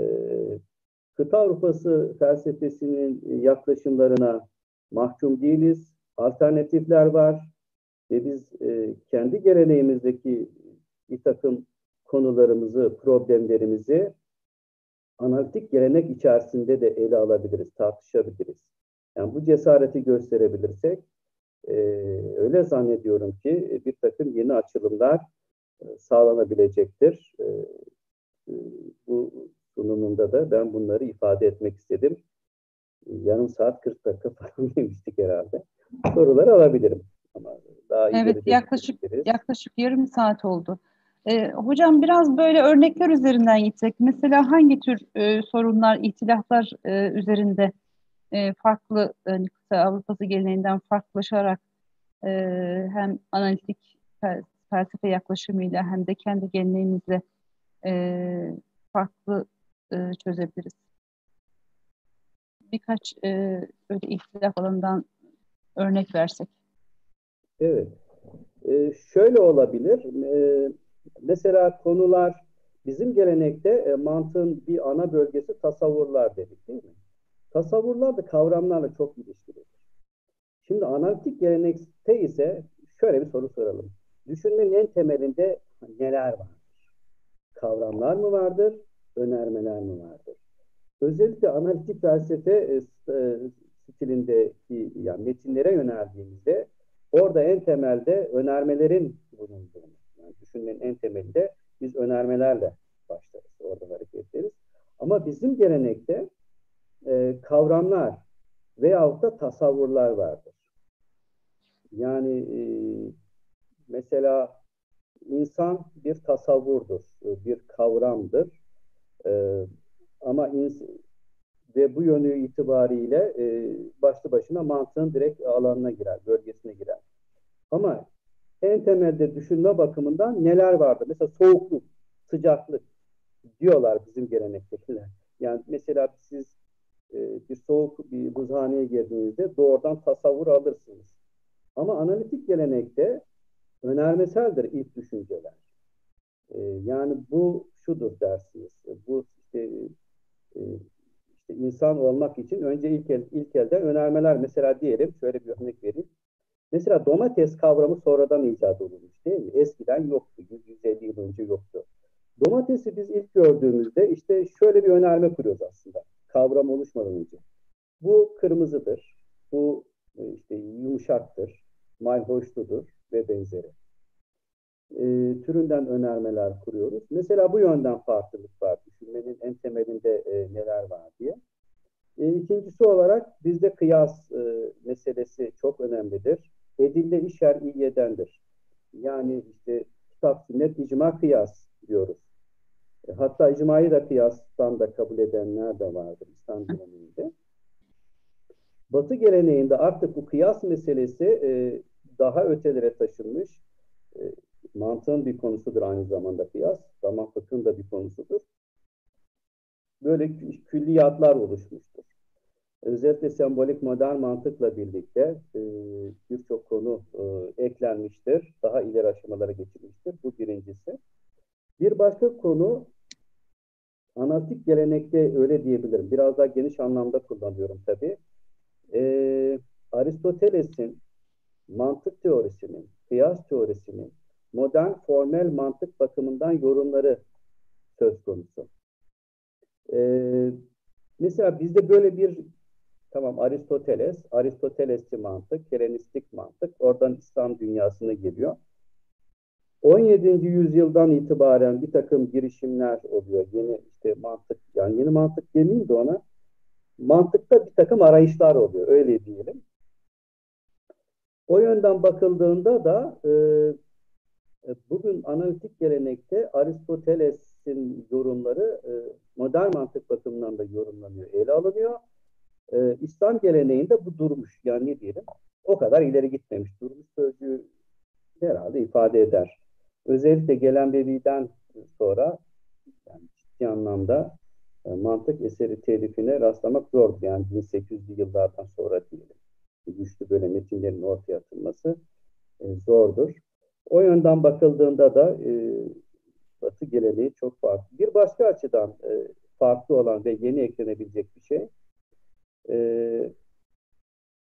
kıta Avrupası felsefesinin yaklaşımlarına mahkum değiliz. Alternatifler var ve biz e, kendi geleneğimizdeki bir takım konularımızı, problemlerimizi analitik gelenek içerisinde de ele alabiliriz, tartışabiliriz. Yani bu cesareti gösterebilirsek e, öyle zannediyorum ki e, bir takım yeni açılımlar e, sağlanabilecektir. E, e, bu sunumunda da ben bunları ifade etmek istedim. Yarım saat 40 dakika <laughs> falan demiştik herhalde. Soruları alabilirim. Ama daha evet yaklaşık yaklaşık yarım saat oldu. E, hocam biraz böyle örnekler üzerinden gitsek. Mesela hangi tür e, sorunlar, ihtilaflar e, üzerinde e, farklı e, Avrupa'sı geleneğinden farklılaşarak e, hem analitik felsefe yaklaşımıyla hem de kendi geleneğimizle e, farklı e, çözebiliriz. Birkaç e, böyle ihtilaf alanından örnek versek. Evet. E, şöyle olabilir. E, Mesela konular bizim gelenekte e, mantığın bir ana bölgesi tasavvurlar dedik değil mi? Tasavvurlar da kavramlarla çok ilişkilidir. Şimdi analitik gelenekte ise şöyle bir soru soralım. Düşünmenin en temelinde neler vardır? Kavramlar mı vardır? Önermeler mi vardır? Özellikle analitik felsefe e, e, stilindeki yani metinlere yöneldiğimizde orada en temelde önermelerin bulunduğunu yani düşünmenin en temelinde biz önermelerle başlarız. Orada hareket ederiz. Ama bizim gelenekte e, kavramlar veyahut da tasavvurlar vardır. Yani e, mesela insan bir tasavvurdur, bir kavramdır. E, ama ins- ve bu yönü itibariyle e, başlı başına mantığın direkt alanına girer, bölgesine girer. Ama en temelde düşünme bakımından neler vardı? Mesela soğukluk, sıcaklık diyorlar bizim gelenektekiler. Yani mesela siz bir soğuk bir buzhaneye girdiğinizde doğrudan tasavvur alırsınız. Ama analitik gelenekte önermeseldir ilk düşünceler. Yani bu şudur dersiniz. Bu işte, işte insan olmak için önce ilk, el, ilk elden önermeler. Mesela diyelim şöyle bir örnek vereyim. Mesela domates kavramı sonradan icat olmuş değil mi? Eskiden yoktu. 150 yıl önce yoktu. Domatesi biz ilk gördüğümüzde işte şöyle bir önerme kuruyoruz aslında. Kavram oluşmadan önce. Bu kırmızıdır. Bu e, işte yumuşaktır. Mayhoşludur ve benzeri. E, türünden önermeler kuruyoruz. Mesela bu yönden farklılık var. Düşünmenin en temelinde e, neler var diye. E, ikincisi olarak bizde kıyas e, meselesi çok önemlidir. Edille işer iyedendir. Yani işte kitap, sünnet, icma, kıyas diyoruz. E, hatta icmayı da kıyastan da kabul edenler de vardır İslam geleneğinde. Batı geleneğinde artık bu kıyas meselesi e, daha ötelere taşınmış. E, mantığın bir konusudur aynı zamanda kıyas. Zaman fıkhın da bir konusudur. Böyle külliyatlar oluşmuştur. Özellikle sembolik modern mantıkla birlikte e, birçok konu e, eklenmiştir. Daha ileri aşamalara geçilmiştir. Bu birincisi. Bir başka konu analitik gelenekte öyle diyebilirim. Biraz daha geniş anlamda kullanıyorum tabii. E, Aristoteles'in mantık teorisinin, kıyas teorisinin modern formel mantık bakımından yorumları söz konusu. Ee, mesela bizde böyle bir tamam Aristoteles, Aristotelesçi mantık, Helenistik mantık, oradan İslam dünyasına geliyor. 17. yüzyıldan itibaren bir takım girişimler oluyor. Yeni işte mantık, yani yeni mantık demeyeyim de ona. Mantıkta bir takım arayışlar oluyor, öyle diyelim. O yönden bakıldığında da e, e bugün analitik gelenekte Aristoteles'in yorumları e, modern mantık bakımından da yorumlanıyor, ele alınıyor. E, İslam geleneğinde bu durmuş. Yani ne diyelim? O kadar ileri gitmemiş. Durmuş sözcüğü herhalde ifade eder. Özellikle gelen Bebi'den sonra yani ciddi anlamda e, mantık eseri telifine rastlamak zordu. Yani 1800'lü yıllardan sonra diyelim. Güçlü böyle metinlerin ortaya atılması e, zordur. O yönden bakıldığında da e, Batı geleneği çok farklı. Bir başka açıdan e, farklı olan ve yeni eklenebilecek bir şey, e,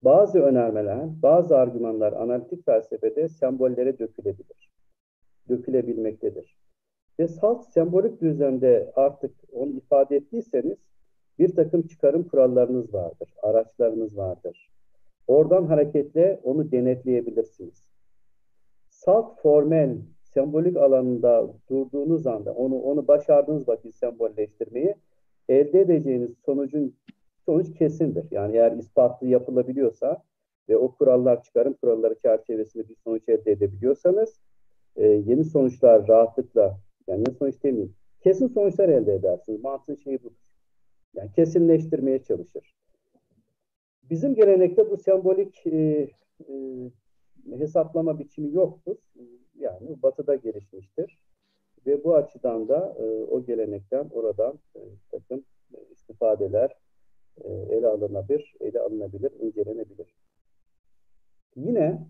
bazı önermeler, bazı argümanlar analitik felsefede sembollere dökülebilir. Dökülebilmektedir. Ve salt sembolik düzlemde artık onu ifade ettiyseniz bir takım çıkarım kurallarınız vardır, araçlarınız vardır. Oradan hareketle onu denetleyebilirsiniz. Salt formel, sembolik alanında durduğunuz anda, onu onu başardığınız vakit sembolleştirmeyi elde edeceğiniz sonucun sonuç kesindir. Yani eğer ispatlı yapılabiliyorsa ve o kurallar çıkarım kuralları çerçevesinde bir sonuç elde edebiliyorsanız e, yeni sonuçlar rahatlıkla yani yeni sonuç demeyeyim kesin sonuçlar elde edersiniz. Mantığın şeyi budur. Yani kesinleştirmeye çalışır. Bizim gelenekte bu sembolik e, e, hesaplama biçimi yoktur. Yani batıda gelişmiştir. Ve bu açıdan da e, o gelenekten oradan e, takım e, istifadeler ele alınabilir, ele alınabilir, incelenebilir. Yine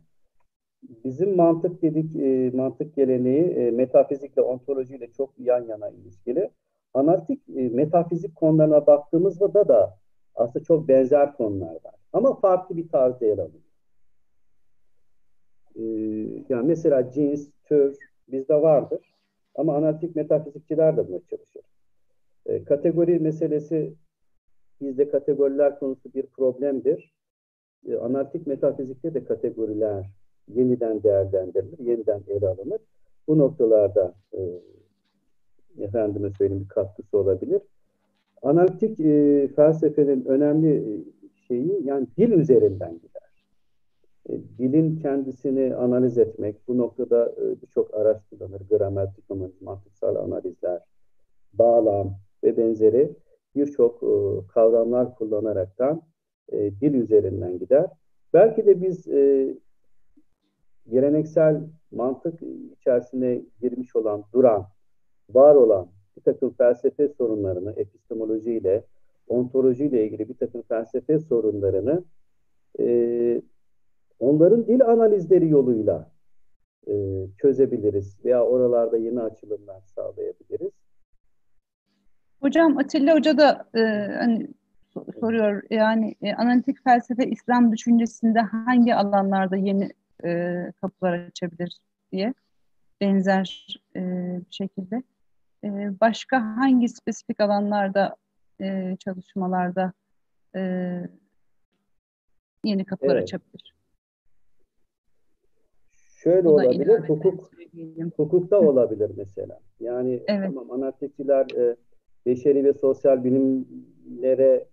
bizim mantık dedik, e, mantık geleneği e, metafizikle, ontolojiyle çok yan yana ilişkili. Analitik e, metafizik konularına baktığımızda da aslında çok benzer konular var. Ama farklı bir tarzda ele alınıyor. E, yani mesela cins, tür bizde vardır. Ama analitik metafizikçiler de buna çalışır. E, kategori meselesi bizde kategoriler konusu bir problemdir. E, metafizikte de kategoriler yeniden değerlendirilir, yeniden ele alınır. Bu noktalarda e, efendime söyleyeyim bir katkısı olabilir. Analitik e, felsefenin önemli e, şeyi yani dil üzerinden gider. E, dilin kendisini analiz etmek, bu noktada e, birçok araç kullanır. Gramatik analiz, mantıksal analizler, bağlam ve benzeri birçok e, kavramlar kullanaraktan e, dil üzerinden gider. Belki de biz e, geleneksel mantık içerisine girmiş olan, duran, var olan bir takım felsefe sorunlarını epistemolojiyle ontolojiyle ilgili bir takım felsefe sorunlarını e, onların dil analizleri yoluyla çözebiliriz veya oralarda yeni açılımlar sağlayabiliriz. Hocam Atilla Hoca da e, hani soruyor yani e, analitik felsefe İslam düşüncesinde hangi alanlarda yeni e, kapılar açabilir diye benzer e, bir şekilde. E, başka hangi spesifik alanlarda e, çalışmalarda e, yeni kapılar evet. açabilir? Şöyle Buna olabilir, hukuk hukukta olabilir mesela. Yani evet. tamam analitikçiler e, beşeri ve sosyal bilimlere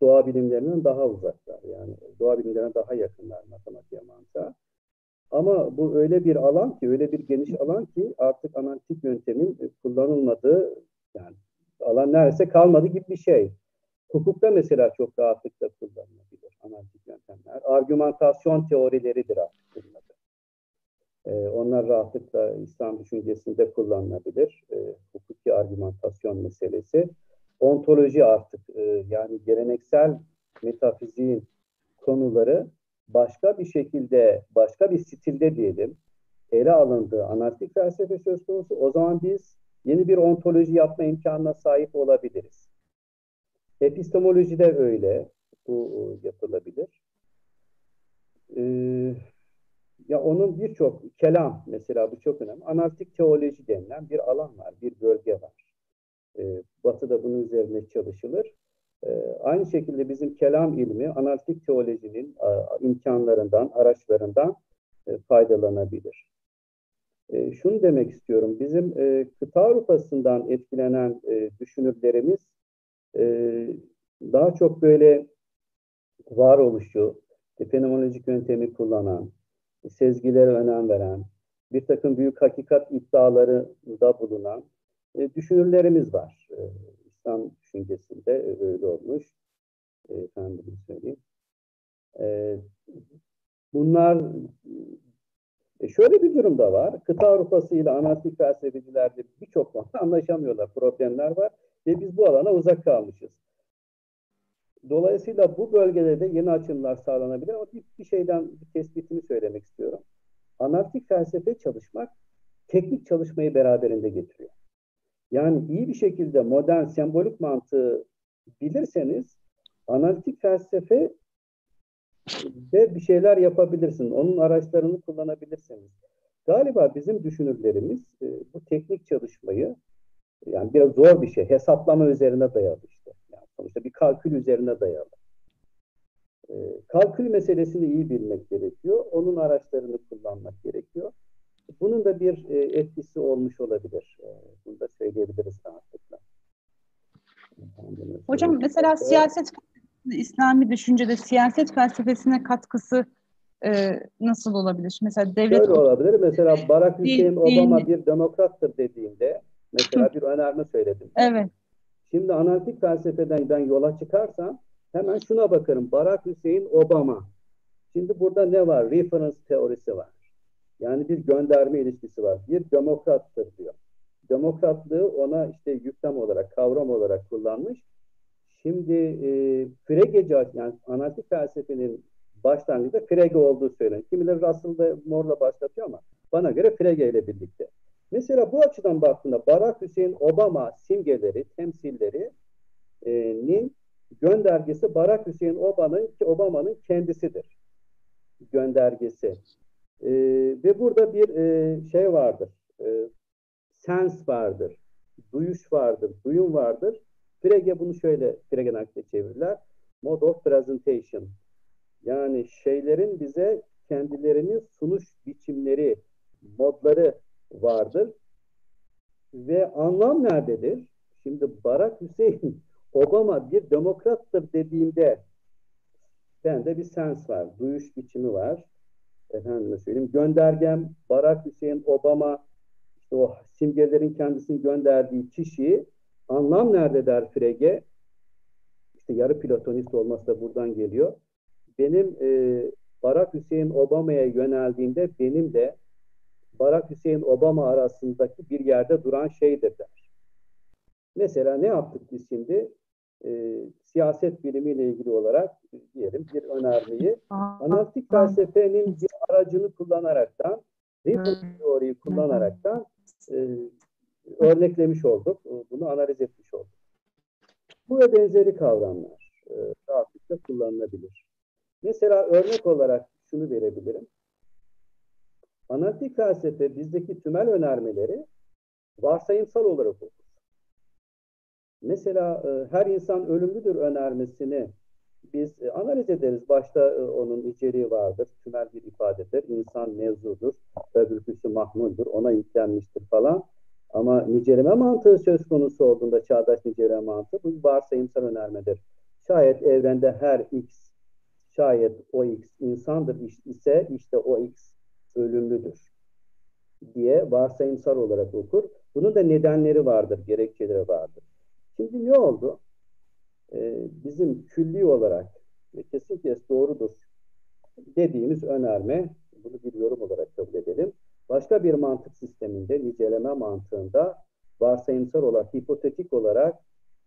doğa bilimlerinden daha uzaklar. Yani doğa bilimlerine daha yakınlar matematiğe mantığa. Ama bu öyle bir alan ki, öyle bir geniş alan ki artık analitik yöntemin kullanılmadığı, yani alan neredeyse kalmadı gibi bir şey. Hukukta mesela çok rahatlıkla kullanılabilir analitik yöntemler. Argümantasyon teorileridir artık bunun Ee, onlar rahatlıkla İslam düşüncesinde kullanılabilir. Ee, hukuki argümantasyon meselesi. Ontoloji artık e, yani geleneksel metafiziğin konuları başka bir şekilde, başka bir stilde diyelim ele alındığı analitik felsefe söz konusu. O zaman biz yeni bir ontoloji yapma imkanına sahip olabiliriz. Epistemoloji de öyle. Bu yapılabilir. Ee, ya onun birçok kelam mesela bu çok önemli. Analitik teoloji denilen bir alan var, bir bölge var. Ee, batı'da bunun üzerine çalışılır. Ee, aynı şekilde bizim kelam ilmi analitik teolojinin imkanlarından, araçlarından e, faydalanabilir. E, şunu demek istiyorum, bizim e, kıta Avrupa'sından etkilenen düşünürlerimiz daha çok böyle varoluşu, fenomenolojik yöntemi kullanan, sezgilere önem veren, bir takım büyük hakikat iddiaları da bulunan düşünürlerimiz var. İslam düşüncesinde öyle olmuş. E, efendim söyleyeyim. E, bunlar e, şöyle bir durum da var. Kıta Avrupası ile analitik felsefecilerde birçok konuda anlaşamıyorlar. Problemler var ve biz bu alana uzak kalmışız. Dolayısıyla bu bölgede de yeni açımlar sağlanabilir ama bir, bir şeyden bir tespitimi söylemek istiyorum. Analitik felsefe çalışmak teknik çalışmayı beraberinde getiriyor. Yani iyi bir şekilde modern sembolik mantığı bilirseniz analitik felsefe de bir şeyler yapabilirsin. Onun araçlarını kullanabilirsiniz. Galiba bizim düşünürlerimiz e, bu teknik çalışmayı yani biraz zor bir şey. Hesaplama üzerine dayalı sonuçta bir kalkül üzerine dayalı. E, kalkül meselesini iyi bilmek gerekiyor. Onun araçlarını kullanmak gerekiyor. Bunun da bir e, etkisi olmuş olabilir. E, bunu da söyleyebiliriz rahatlıkla. Hocam mesela siyaset İslami düşüncede siyaset felsefesine katkısı e, nasıl olabilir? Mesela devlet Şöyle olabilir. Mesela Barack Hüseyin Obama bir demokrattır dediğinde mesela bir önerme söyledim. Evet. Şimdi analitik felsefeden ben yola çıkarsam hemen şuna bakarım. Barack Hüseyin Obama. Şimdi burada ne var? Reference teorisi var. Yani bir gönderme ilişkisi var. Bir demokrattır diyor. Demokratlığı ona işte yüklem olarak, kavram olarak kullanmış. Şimdi e, Fregeci, yani analitik felsefenin başlangıcında Frege olduğu söyleniyor. Kimileri Russell'da Moore'la başlatıyor ama bana göre Frege ile birlikte. Mesela bu açıdan baktığında Barack Hüseyin Obama simgeleri, temsillerinin göndergesi Barack Hüseyin Obama'nın Obama'nın kendisidir. Göndergesi. E, ve burada bir e, şey vardır. E, sens vardır. Duyuş vardır. Duyum vardır. Frege bunu şöyle Frege'den akte çevirirler. Mode of presentation. Yani şeylerin bize kendilerini sunuş biçimleri, modları vardır. Ve anlam nerededir? Şimdi Barack Hüseyin <laughs> Obama bir demokrattır dediğimde bende bir sens var, duyuş biçimi var efendime söyleyeyim göndergem Barack Hüseyin Obama işte o simgelerin kendisini gönderdiği kişi anlam nerede der Frege işte yarı platonist olması da buradan geliyor. Benim e, Barack Hüseyin Obama'ya yöneldiğimde benim de Barack Hüseyin Obama arasındaki bir yerde duran şeydir der. Mesela ne yaptık biz şimdi? e, siyaset bilimiyle ilgili olarak diyelim bir önermeyi analitik felsefenin bir aracını kullanaraktan Ripple teoriyi kullanaraktan e, örneklemiş olduk. Bunu analiz etmiş olduk. Bu ve benzeri kavramlar e, rahatlıkla kullanılabilir. Mesela örnek olarak şunu verebilirim. Analitik felsefe bizdeki tümel önermeleri varsayımsal olarak okur. Mesela e, her insan ölümlüdür önermesini biz e, analiz ederiz. Başta e, onun içeriği vardır. Tümel bir ifadedir. İnsan mevzudur. Öbürküsü mahmuldur. Ona yüklenmiştir falan. Ama niceleme mantığı söz konusu olduğunda çağdaş niceleme mantığı bu varsayımsal önermedir. Şayet evrende her x şayet o x insandır ise işte o x ölümlüdür diye varsayımsal olarak okur. Bunun da nedenleri vardır, gerekçeleri vardır. Şimdi ne oldu? Ee, bizim külli olarak ve kesinlikle doğrudur dediğimiz önerme, bunu bir yorum olarak kabul edelim. Başka bir mantık sisteminde, niceleme mantığında varsayımsal olarak, hipotetik olarak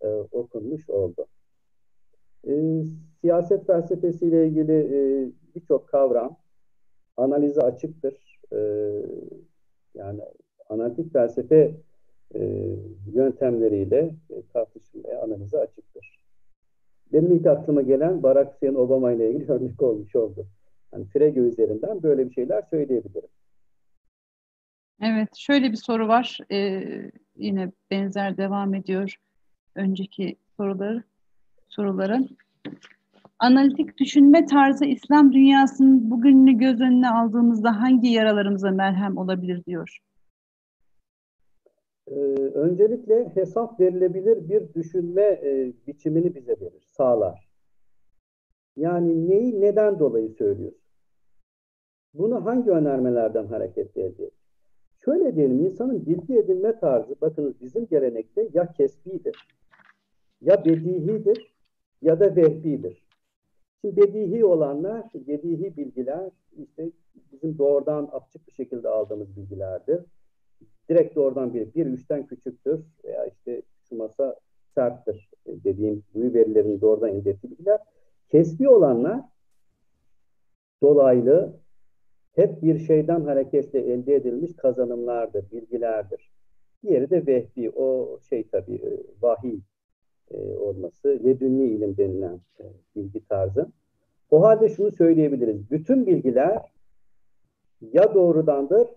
e, okunmuş oldu. E, siyaset felsefesiyle ilgili e, birçok kavram analize açıktır. E, yani analitik felsefe e, yöntemleriyle e, tartışılmaya, analize açıktır. Benim ilk aklıma gelen Barack Hüseyin Obama ile ilgili <laughs> örnek olmuş oldu. Yani Frege üzerinden böyle bir şeyler söyleyebilirim. Evet, şöyle bir soru var. Ee, yine benzer devam ediyor önceki soruları soruların. Analitik düşünme tarzı İslam dünyasının bugününü göz önüne aldığımızda hangi yaralarımıza merhem olabilir diyor. Ee, öncelikle hesap verilebilir bir düşünme e, biçimini bize verir, sağlar. Yani neyi neden dolayı söylüyoruz? Bunu hangi önermelerden hareketle elde Şöyle diyelim, insanın bilgi edinme tarzı, bakınız bizim gelenekte ya kesbidir, ya bedihidir, ya da vehbidir. Şimdi bedihi olanlar, bedihi bilgiler işte bizim doğrudan açık bir şekilde aldığımız bilgilerdir. Direkt doğrudan bir, bir üçten küçüktür veya işte şu masa serttir dediğim duyu verilerini doğrudan elde ettiği bilgiler. Kesbi olanlar dolaylı hep bir şeyden hareketle elde edilmiş kazanımlardır, bilgilerdir. Diğeri de vehbi, o şey tabii e, vahiy e, olması, ledünni ilim denilen e, bilgi tarzı. O halde şunu söyleyebiliriz. Bütün bilgiler ya doğrudandır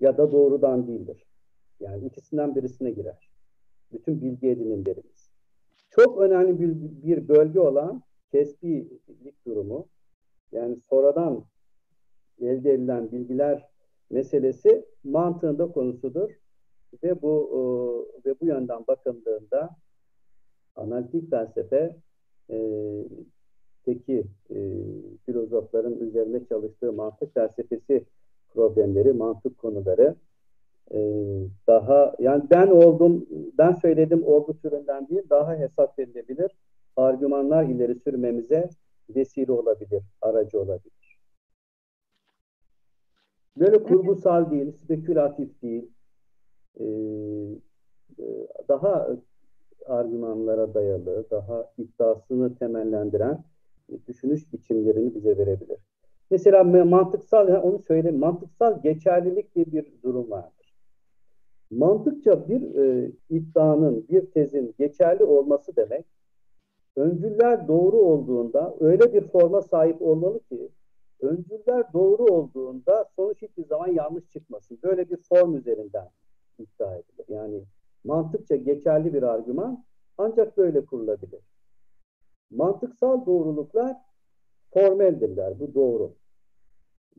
ya da doğrudan değildir. Yani ikisinden birisine girer. Bütün bilgi edinimlerimiz. Çok önemli bir, bir bölge olan kesbilik durumu, yani sonradan elde edilen bilgiler meselesi mantığında konusudur. Ve bu e, ve bu yönden bakıldığında analitik felsefe e, teki e, filozofların üzerinde çalıştığı mantık felsefesi problemleri, mantık konuları e, daha yani ben oldum, ben söyledim oldu türünden değil, daha hesap verilebilir argümanlar ileri sürmemize vesile olabilir, aracı olabilir. Böyle kurgusal değil, spekülatif değil, e, e daha argümanlara dayalı, daha iddiasını temellendiren düşünüş biçimlerini bize verebilir. Mesela mantıksal, onu söyleyeyim, mantıksal geçerlilik diye bir durum vardır. Mantıkça bir e, iddianın, bir tezin geçerli olması demek, öncüller doğru olduğunda öyle bir forma sahip olmalı ki, öncüller doğru olduğunda sonuç hiçbir zaman yanlış çıkmasın. Böyle bir form üzerinden iddia edilir. Yani mantıkça geçerli bir argüman ancak böyle kurulabilir. Mantıksal doğruluklar formeldirler. Bu doğru.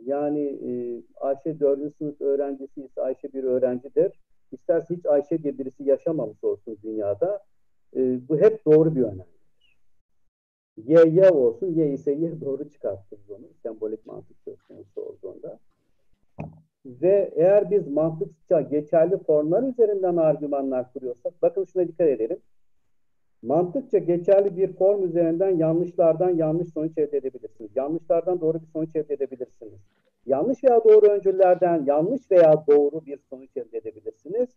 Yani e, Ayşe 4. sınıf öğrencisi ise Ayşe bir öğrencidir. İsterse hiç Ayşe diye birisi yaşamamış olsun dünyada. E, bu hep doğru bir önemlidir. Y, Y olsun. Y ise Y doğru çıkartırız onu. Sembolik mantık söz konusu olduğunda. Ve eğer biz mantıkça geçerli formlar üzerinden argümanlar kuruyorsak, bakın şuna dikkat edelim. Mantıkça geçerli bir form üzerinden yanlışlardan yanlış sonuç elde edebilirsiniz. Yanlışlardan doğru bir sonuç elde edebilirsiniz. Yanlış veya doğru öncüllerden yanlış veya doğru bir sonuç elde edebilirsiniz.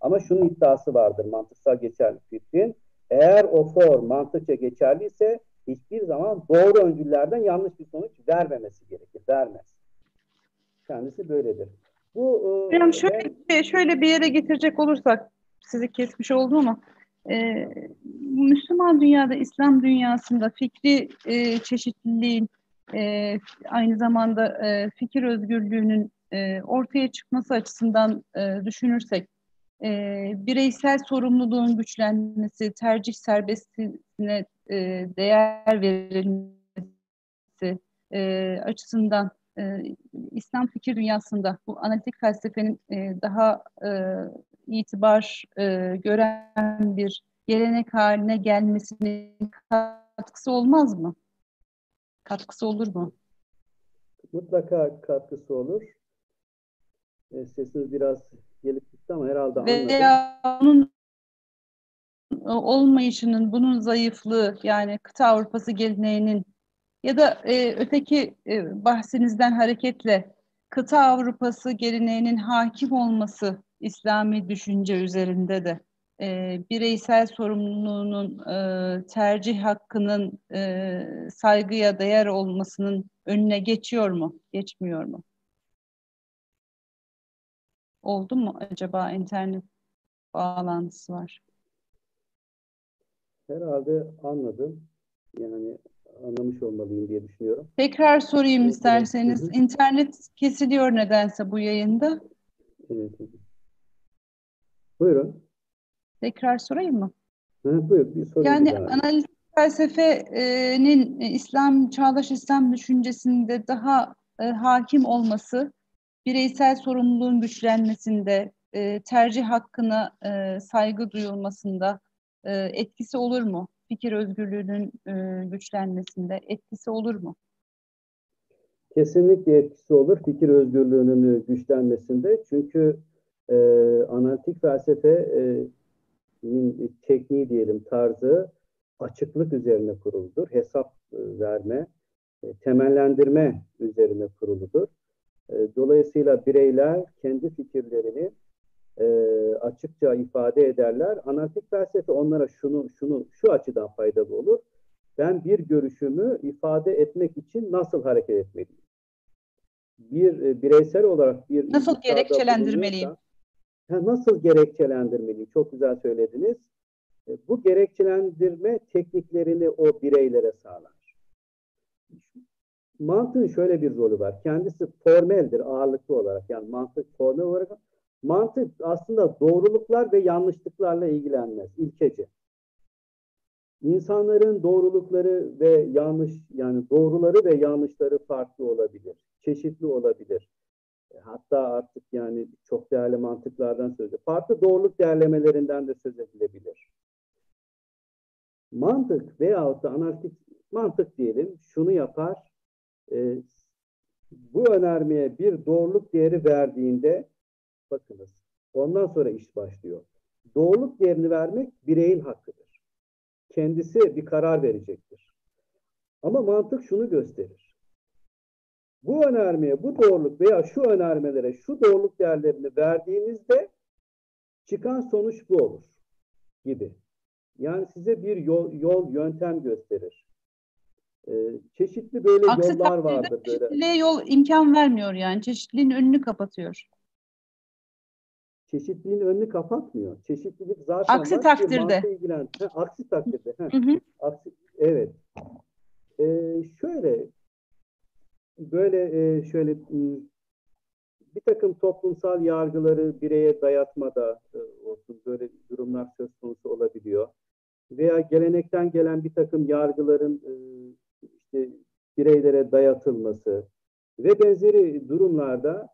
Ama şunun iddiası vardır mantıksal geçerli fikrin. Eğer o form mantıkça geçerliyse hiçbir zaman doğru öncüllerden yanlış bir sonuç vermemesi gerekir. Vermez. Kendisi böyledir. Bu Hocam şöyle, ben, şöyle bir yere getirecek olursak sizi kesmiş oldum ama e, Müslüman dünyada, İslam dünyasında fikri e, çeşitliliğin e, aynı zamanda e, fikir özgürlüğünün e, ortaya çıkması açısından e, düşünürsek e, bireysel sorumluluğun güçlenmesi, tercih serbestliğine e, değer verilmesi e, açısından e, İslam fikir dünyasında bu analitik felsefenin e, daha e, itibar e, gören bir gelenek haline gelmesinin katkısı olmaz mı? Katkısı olur mu? Mutlaka katkısı olur. E, sesiniz biraz gelip gitti ama herhalde anladım. Veya onun olmayışının, bunun zayıflığı yani kıta Avrupası geleneğinin ya da e, öteki e, bahsinizden hareketle kıta Avrupası geleneğinin hakim olması İslami düşünce üzerinde de e, bireysel sorumluluğunun e, tercih hakkının e, saygıya değer olmasının önüne geçiyor mu, geçmiyor mu? Oldu mu acaba internet bağlantısı var? Herhalde anladım. Yani anlamış olmalıyım diye düşünüyorum. Tekrar sorayım isterseniz. Evet. İnternet kesiliyor nedense bu yayında. Evet. Buyurun. Tekrar sorayım mı? Hı, buyur, bir sorayım. Yani daha. analiz felsefenin İslam, çağdaş İslam düşüncesinde daha e, hakim olması, bireysel sorumluluğun güçlenmesinde, e, tercih hakkına e, saygı duyulmasında e, etkisi olur mu? Fikir özgürlüğünün e, güçlenmesinde etkisi olur mu? Kesinlikle etkisi olur fikir özgürlüğünün e, güçlenmesinde. Çünkü e, analitik felsefenin e, tekniği diyelim tarzı açıklık üzerine kuruludur. Hesap verme, e, temellendirme üzerine kuruludur. E, dolayısıyla bireyler kendi fikirlerini e, açıkça ifade ederler. Analitik felsefe onlara şunu şunu şu açıdan faydalı olur. Ben bir görüşümü ifade etmek için nasıl hareket etmeliyim? Bir e, bireysel olarak bir nasıl gerekçelendirmeliyim? nasıl gerekçelendirmeliyim? Çok güzel söylediniz. E, bu gerekçelendirme tekniklerini o bireylere sağlar. Mantığın şöyle bir rolü var. Kendisi formeldir ağırlıklı olarak. Yani mantık formel olarak Mantık aslında doğruluklar ve yanlışlıklarla ilgilenmez, ilkeci. İnsanların doğrulukları ve yanlış yani doğruları ve yanlışları farklı olabilir, çeşitli olabilir. Hatta artık yani çok değerli mantıklardan söz edilir. Farklı doğruluk değerlemelerinden de söz edilebilir. Mantık veyahut da analitik mantık diyelim şunu yapar. E, bu önermeye bir doğruluk değeri verdiğinde Bakınız. Ondan sonra iş başlıyor. Doğruluk değerini vermek bireyin hakkıdır. Kendisi bir karar verecektir. Ama mantık şunu gösterir. Bu önermeye, bu doğruluk veya şu önermelere şu doğruluk değerlerini verdiğinizde çıkan sonuç bu olur gibi. Yani size bir yol, yol yöntem gösterir. Ee, çeşitli böyle Aksi yollar vardır. Böyle. Çeşitliliğe yol imkan vermiyor yani. Çeşitliliğin önünü kapatıyor çeşitliliğin önünü kapatmıyor. Çeşitlilik zaten aksi var. takdirde. Ha, aksi takdirde. Ha. Hı hı. Aksi, evet. Ee, şöyle böyle e, şöyle bir takım toplumsal yargıları bireye dayatmada e, olsun böyle durumlar söz konusu olabiliyor. Veya gelenekten gelen bir takım yargıların e, işte bireylere dayatılması ve benzeri durumlarda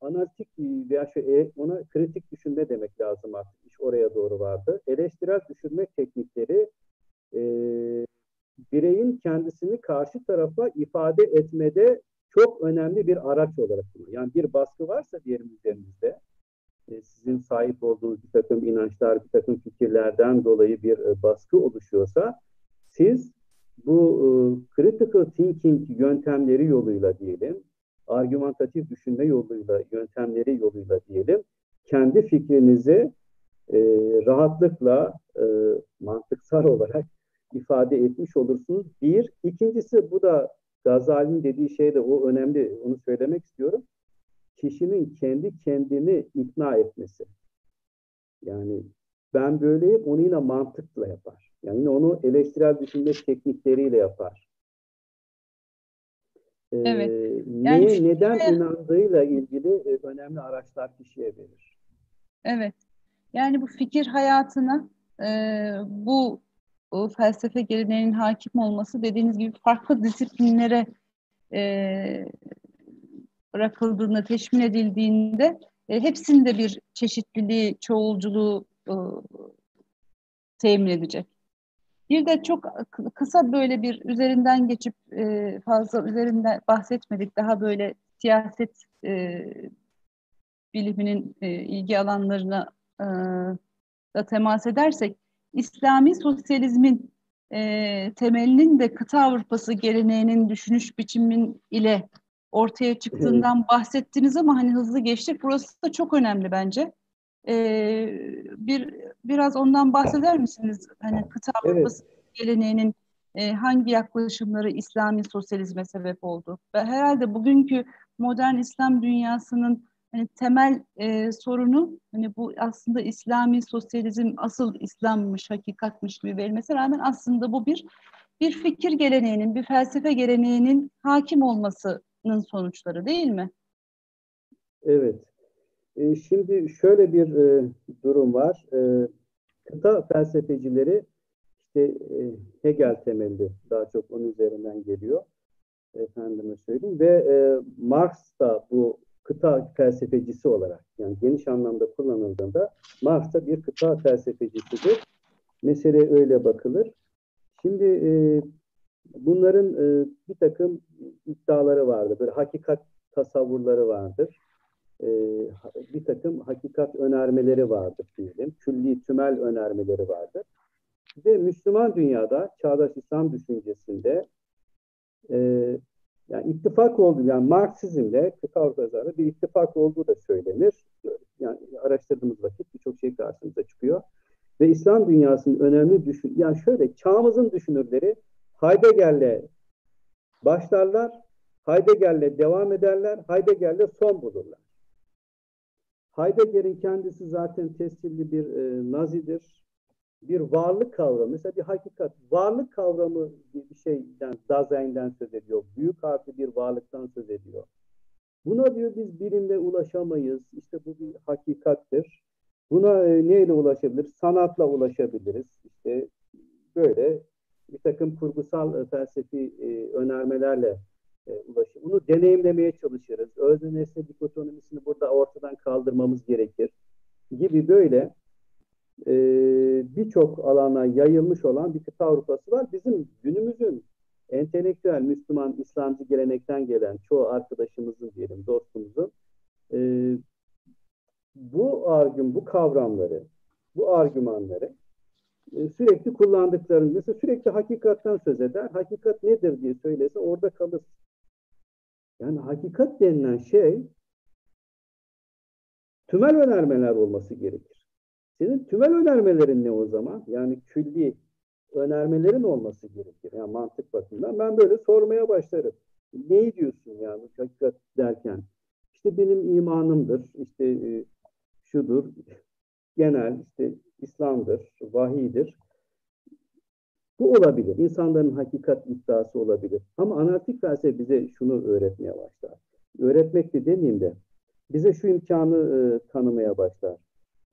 analitik veya şey, ona kritik düşünme demek lazım artık. İş oraya doğru vardı. Eleştirel düşünme teknikleri e, bireyin kendisini karşı tarafa ifade etmede çok önemli bir araç olarak kullanıyor. Yani bir baskı varsa diyelim üzerinizde e, sizin sahip olduğunuz bir takım inançlar, bir takım fikirlerden dolayı bir e, baskı oluşuyorsa siz bu e, critical thinking yöntemleri yoluyla diyelim argümantatif düşünme yoluyla, yöntemleri yoluyla diyelim, kendi fikrinizi e, rahatlıkla, e, mantık yazar olarak ifade etmiş olursunuz. Bir. ikincisi bu da Gazali'nin dediği şey de o önemli. Onu söylemek istiyorum. Kişinin kendi kendini ikna etmesi. Yani ben böyleyim onu yine mantıkla yapar. Yani onu eleştirel düşünme teknikleriyle yapar. Evet. Yani neye, neden ve... inandığıyla ilgili önemli araçlar kişiye verir. Evet. Yani bu fikir hayatına e, bu o felsefe geleneğinin hakim olması dediğiniz gibi farklı disiplinlere e, bırakıldığında, teşmin edildiğinde e, hepsinde bir çeşitliliği, çoğulculuğu e, temin edecek. Bir de çok kısa böyle bir üzerinden geçip e, fazla üzerinden bahsetmedik. Daha böyle siyaset e, biliminin e, ilgi alanlarına e, da temas edersek İslami sosyalizmin e, temelinin de kıta Avrupası geleneğinin düşünüş biçimin ile ortaya çıktığından bahsettiniz ama hani hızlı geçtik. Burası da çok önemli bence. Ee, bir biraz ondan bahseder misiniz? Hani kıta Avrupası evet. geleneğinin e, hangi yaklaşımları İslami sosyalizme sebep oldu? Ve herhalde bugünkü modern İslam dünyasının hani temel e, sorunu hani bu aslında İslami sosyalizm asıl İslammış, hakikatmiş gibi verilmesi rağmen aslında bu bir bir fikir geleneğinin, bir felsefe geleneğinin hakim olmasının sonuçları değil mi? Evet. E, şimdi şöyle bir e, durum var. E, kıta felsefecileri işte e, Hegel temelli daha çok onun üzerinden geliyor. Efendime söyleyeyim. Ve Marx da bu kıta felsefecisi olarak yani geniş anlamda kullanıldığında Marx da bir kıta felsefecisidir. Mesele öyle bakılır. Şimdi bunların bir takım iddiaları vardır. Böyle hakikat tasavvurları vardır. E, bir takım hakikat önermeleri vardır diyelim. Külli tümel önermeleri vardır. Ve Müslüman dünyada, çağdaş İslam düşüncesinde e, yani ittifak oldu, yani Marksizmle kıta Avrupa bir ittifak olduğu da söylenir. Yani araştırdığımız vakit birçok şey karşımıza çıkıyor. Ve İslam dünyasının önemli düşün, yani şöyle çağımızın düşünürleri Heidegger'le başlarlar, Heidegger'le devam ederler, Heidegger'le son bulurlar. Heidegger'in kendisi zaten tescilli bir e, nazidir bir varlık kavramı, mesela bir hakikat, varlık kavramı bir şeyden, Dasein'den söz ediyor. Büyük harfli bir varlıktan söz ediyor. Buna diyor biz bilimle ulaşamayız. İşte bu bir hakikattir. Buna e, neyle ulaşabiliriz? Sanatla ulaşabiliriz. İşte böyle bir takım kurgusal e, felsefi e, önermelerle e, ulaşır. Bunu deneyimlemeye çalışırız. Özne nesne dikotonomisini burada ortadan kaldırmamız gerekir gibi böyle e, birçok alana yayılmış olan bir kıta Avrupası var. Bizim günümüzün entelektüel Müslüman İslamcı gelenekten gelen çoğu arkadaşımızın diyelim dostumuzun e, bu argüm, bu kavramları, bu argümanları e, sürekli kullandıklarını, mesela sürekli hakikatten söz eder. Hakikat nedir diye söylese orada kalır. Yani hakikat denilen şey tümel önermeler olması gerekir. Senin tümel önermelerin ne o zaman? Yani külli önermelerin olması gerekir. Yani mantık bakımından. Ben böyle sormaya başlarım. Ne diyorsun yani hakikat derken? İşte benim imanımdır, işte e, şudur, genel işte İslam'dır, vahidir. Bu olabilir. İnsanların hakikat iddiası olabilir. Ama analitik felsefe bize şunu öğretmeye başlar. Öğretmek de demeyeyim de bize şu imkanı e, tanımaya başlar.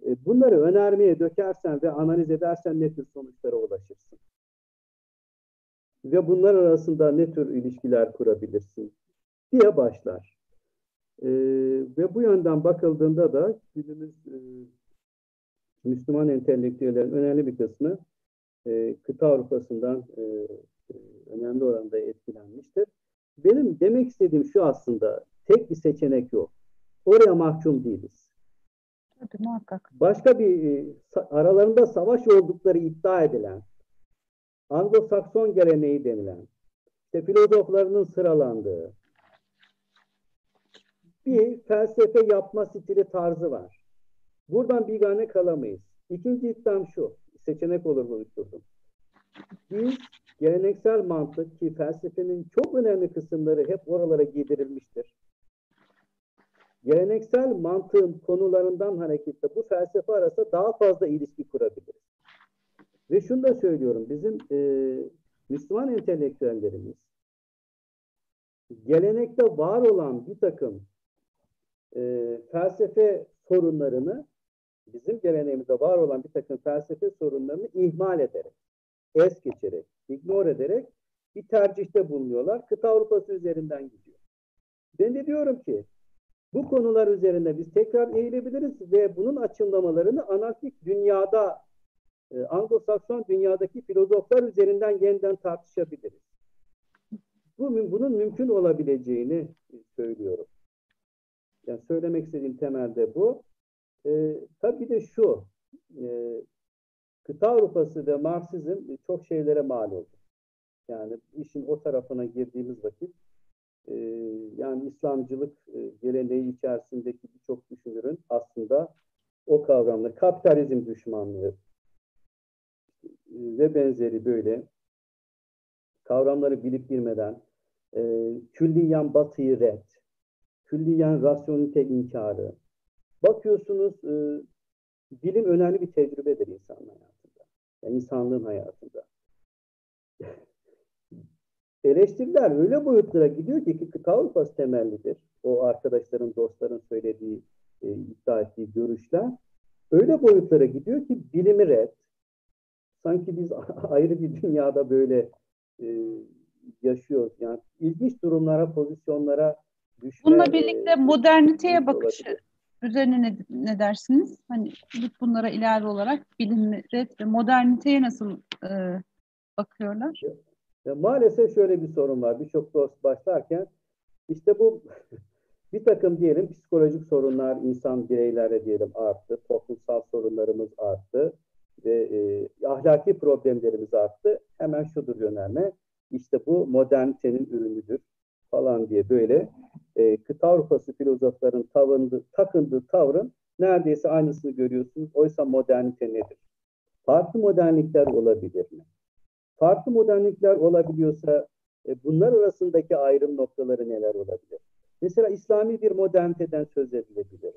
E, bunları önermeye dökersen ve analiz edersen ne tür sonuçlara ulaşırsın? Ve bunlar arasında ne tür ilişkiler kurabilirsin diye başlar. Ee, ve bu yönden bakıldığında da günümüz e, Müslüman entelektüellerin önemli bir kısmı e, kıta Avrupa'sından e, e, önemli oranda etkilenmiştir. Benim demek istediğim şu aslında tek bir seçenek yok. Oraya mahkum değiliz. Tabii muhakkak. Başka bir e, aralarında savaş oldukları iddia edilen Anglo-Sakson geleneği denilen işte filozoflarının sıralandığı bir felsefe yapma stili tarzı var. Buradan bir gane kalamayız. İkinci iddiam şu, seçenek olur oluşturdum. biz geleneksel mantık ki felsefenin çok önemli kısımları hep oralara giydirilmiştir. Geleneksel mantığın konularından hareketle bu felsefe arasında daha fazla ilişki kurabiliriz. Ve şunu da söylüyorum, bizim e, Müslüman entelektüellerimiz gelenekte var olan bir takım e, felsefe sorunlarını, bizim geleneğimizde var olan bir takım felsefe sorunlarını ihmal ederek, es geçerek, ignore ederek bir tercihte bulunuyorlar. Kıta Avrupası üzerinden gidiyor. Ben de diyorum ki bu konular üzerinde biz tekrar eğilebiliriz ve bunun açımlamalarını anarkik dünyada, e, Anglo-Sakson dünyadaki filozoflar üzerinden yeniden tartışabiliriz. Bu, bunun mümkün olabileceğini söylüyorum. Yani söylemek istediğim temelde bu. E, tabii de şu, e, kıta Avrupası ve Marksizm çok şeylere mal oldu. Yani işin o tarafına girdiğimiz vakit e, yani İslamcılık e, geleneği içerisindeki birçok düşünürün aslında o kavramlar, kapitalizm düşmanlığı e, ve benzeri böyle kavramları bilip bilmeden e, külliyen batıyı red, külliyen rasyonite inkarı. Bakıyorsunuz e, bilim önemli bir tecrübedir insanın hayatında. Yani insanlığın hayatında. <laughs> Eleştiriler öyle boyutlara gidiyor ki kıta Avrupası temellidir. O arkadaşların, dostların söylediği, e, iddia ettiği görüşler öyle boyutlara gidiyor ki bilimi red. Sanki biz <laughs> ayrı bir dünyada böyle e, yaşıyoruz. Yani ilginç durumlara, pozisyonlara düşme. Bununla birlikte e, moderniteye bakışı olabilir. Üzerine ne, ne dersiniz? Hani bunlara ilave olarak bilim ve moderniteye nasıl e, bakıyorlar? Ya, maalesef şöyle bir sorun var. Birçok dost başlarken işte bu <laughs> bir takım diyelim psikolojik sorunlar insan bireylere diyelim arttı. Toplumsal sorunlarımız arttı ve e, ahlaki problemlerimiz arttı. Hemen şudur önemli. İşte bu modernitenin ürünüdür falan diye böyle e, kıta Avrupası filozofların tavındı, takındığı tavrın neredeyse aynısını görüyorsunuz. Oysa modernite nedir? Farklı modernlikler olabilir mi? Farklı modernlikler olabiliyorsa e, bunlar arasındaki ayrım noktaları neler olabilir? Mesela İslami bir moderniteden söz edilebilir.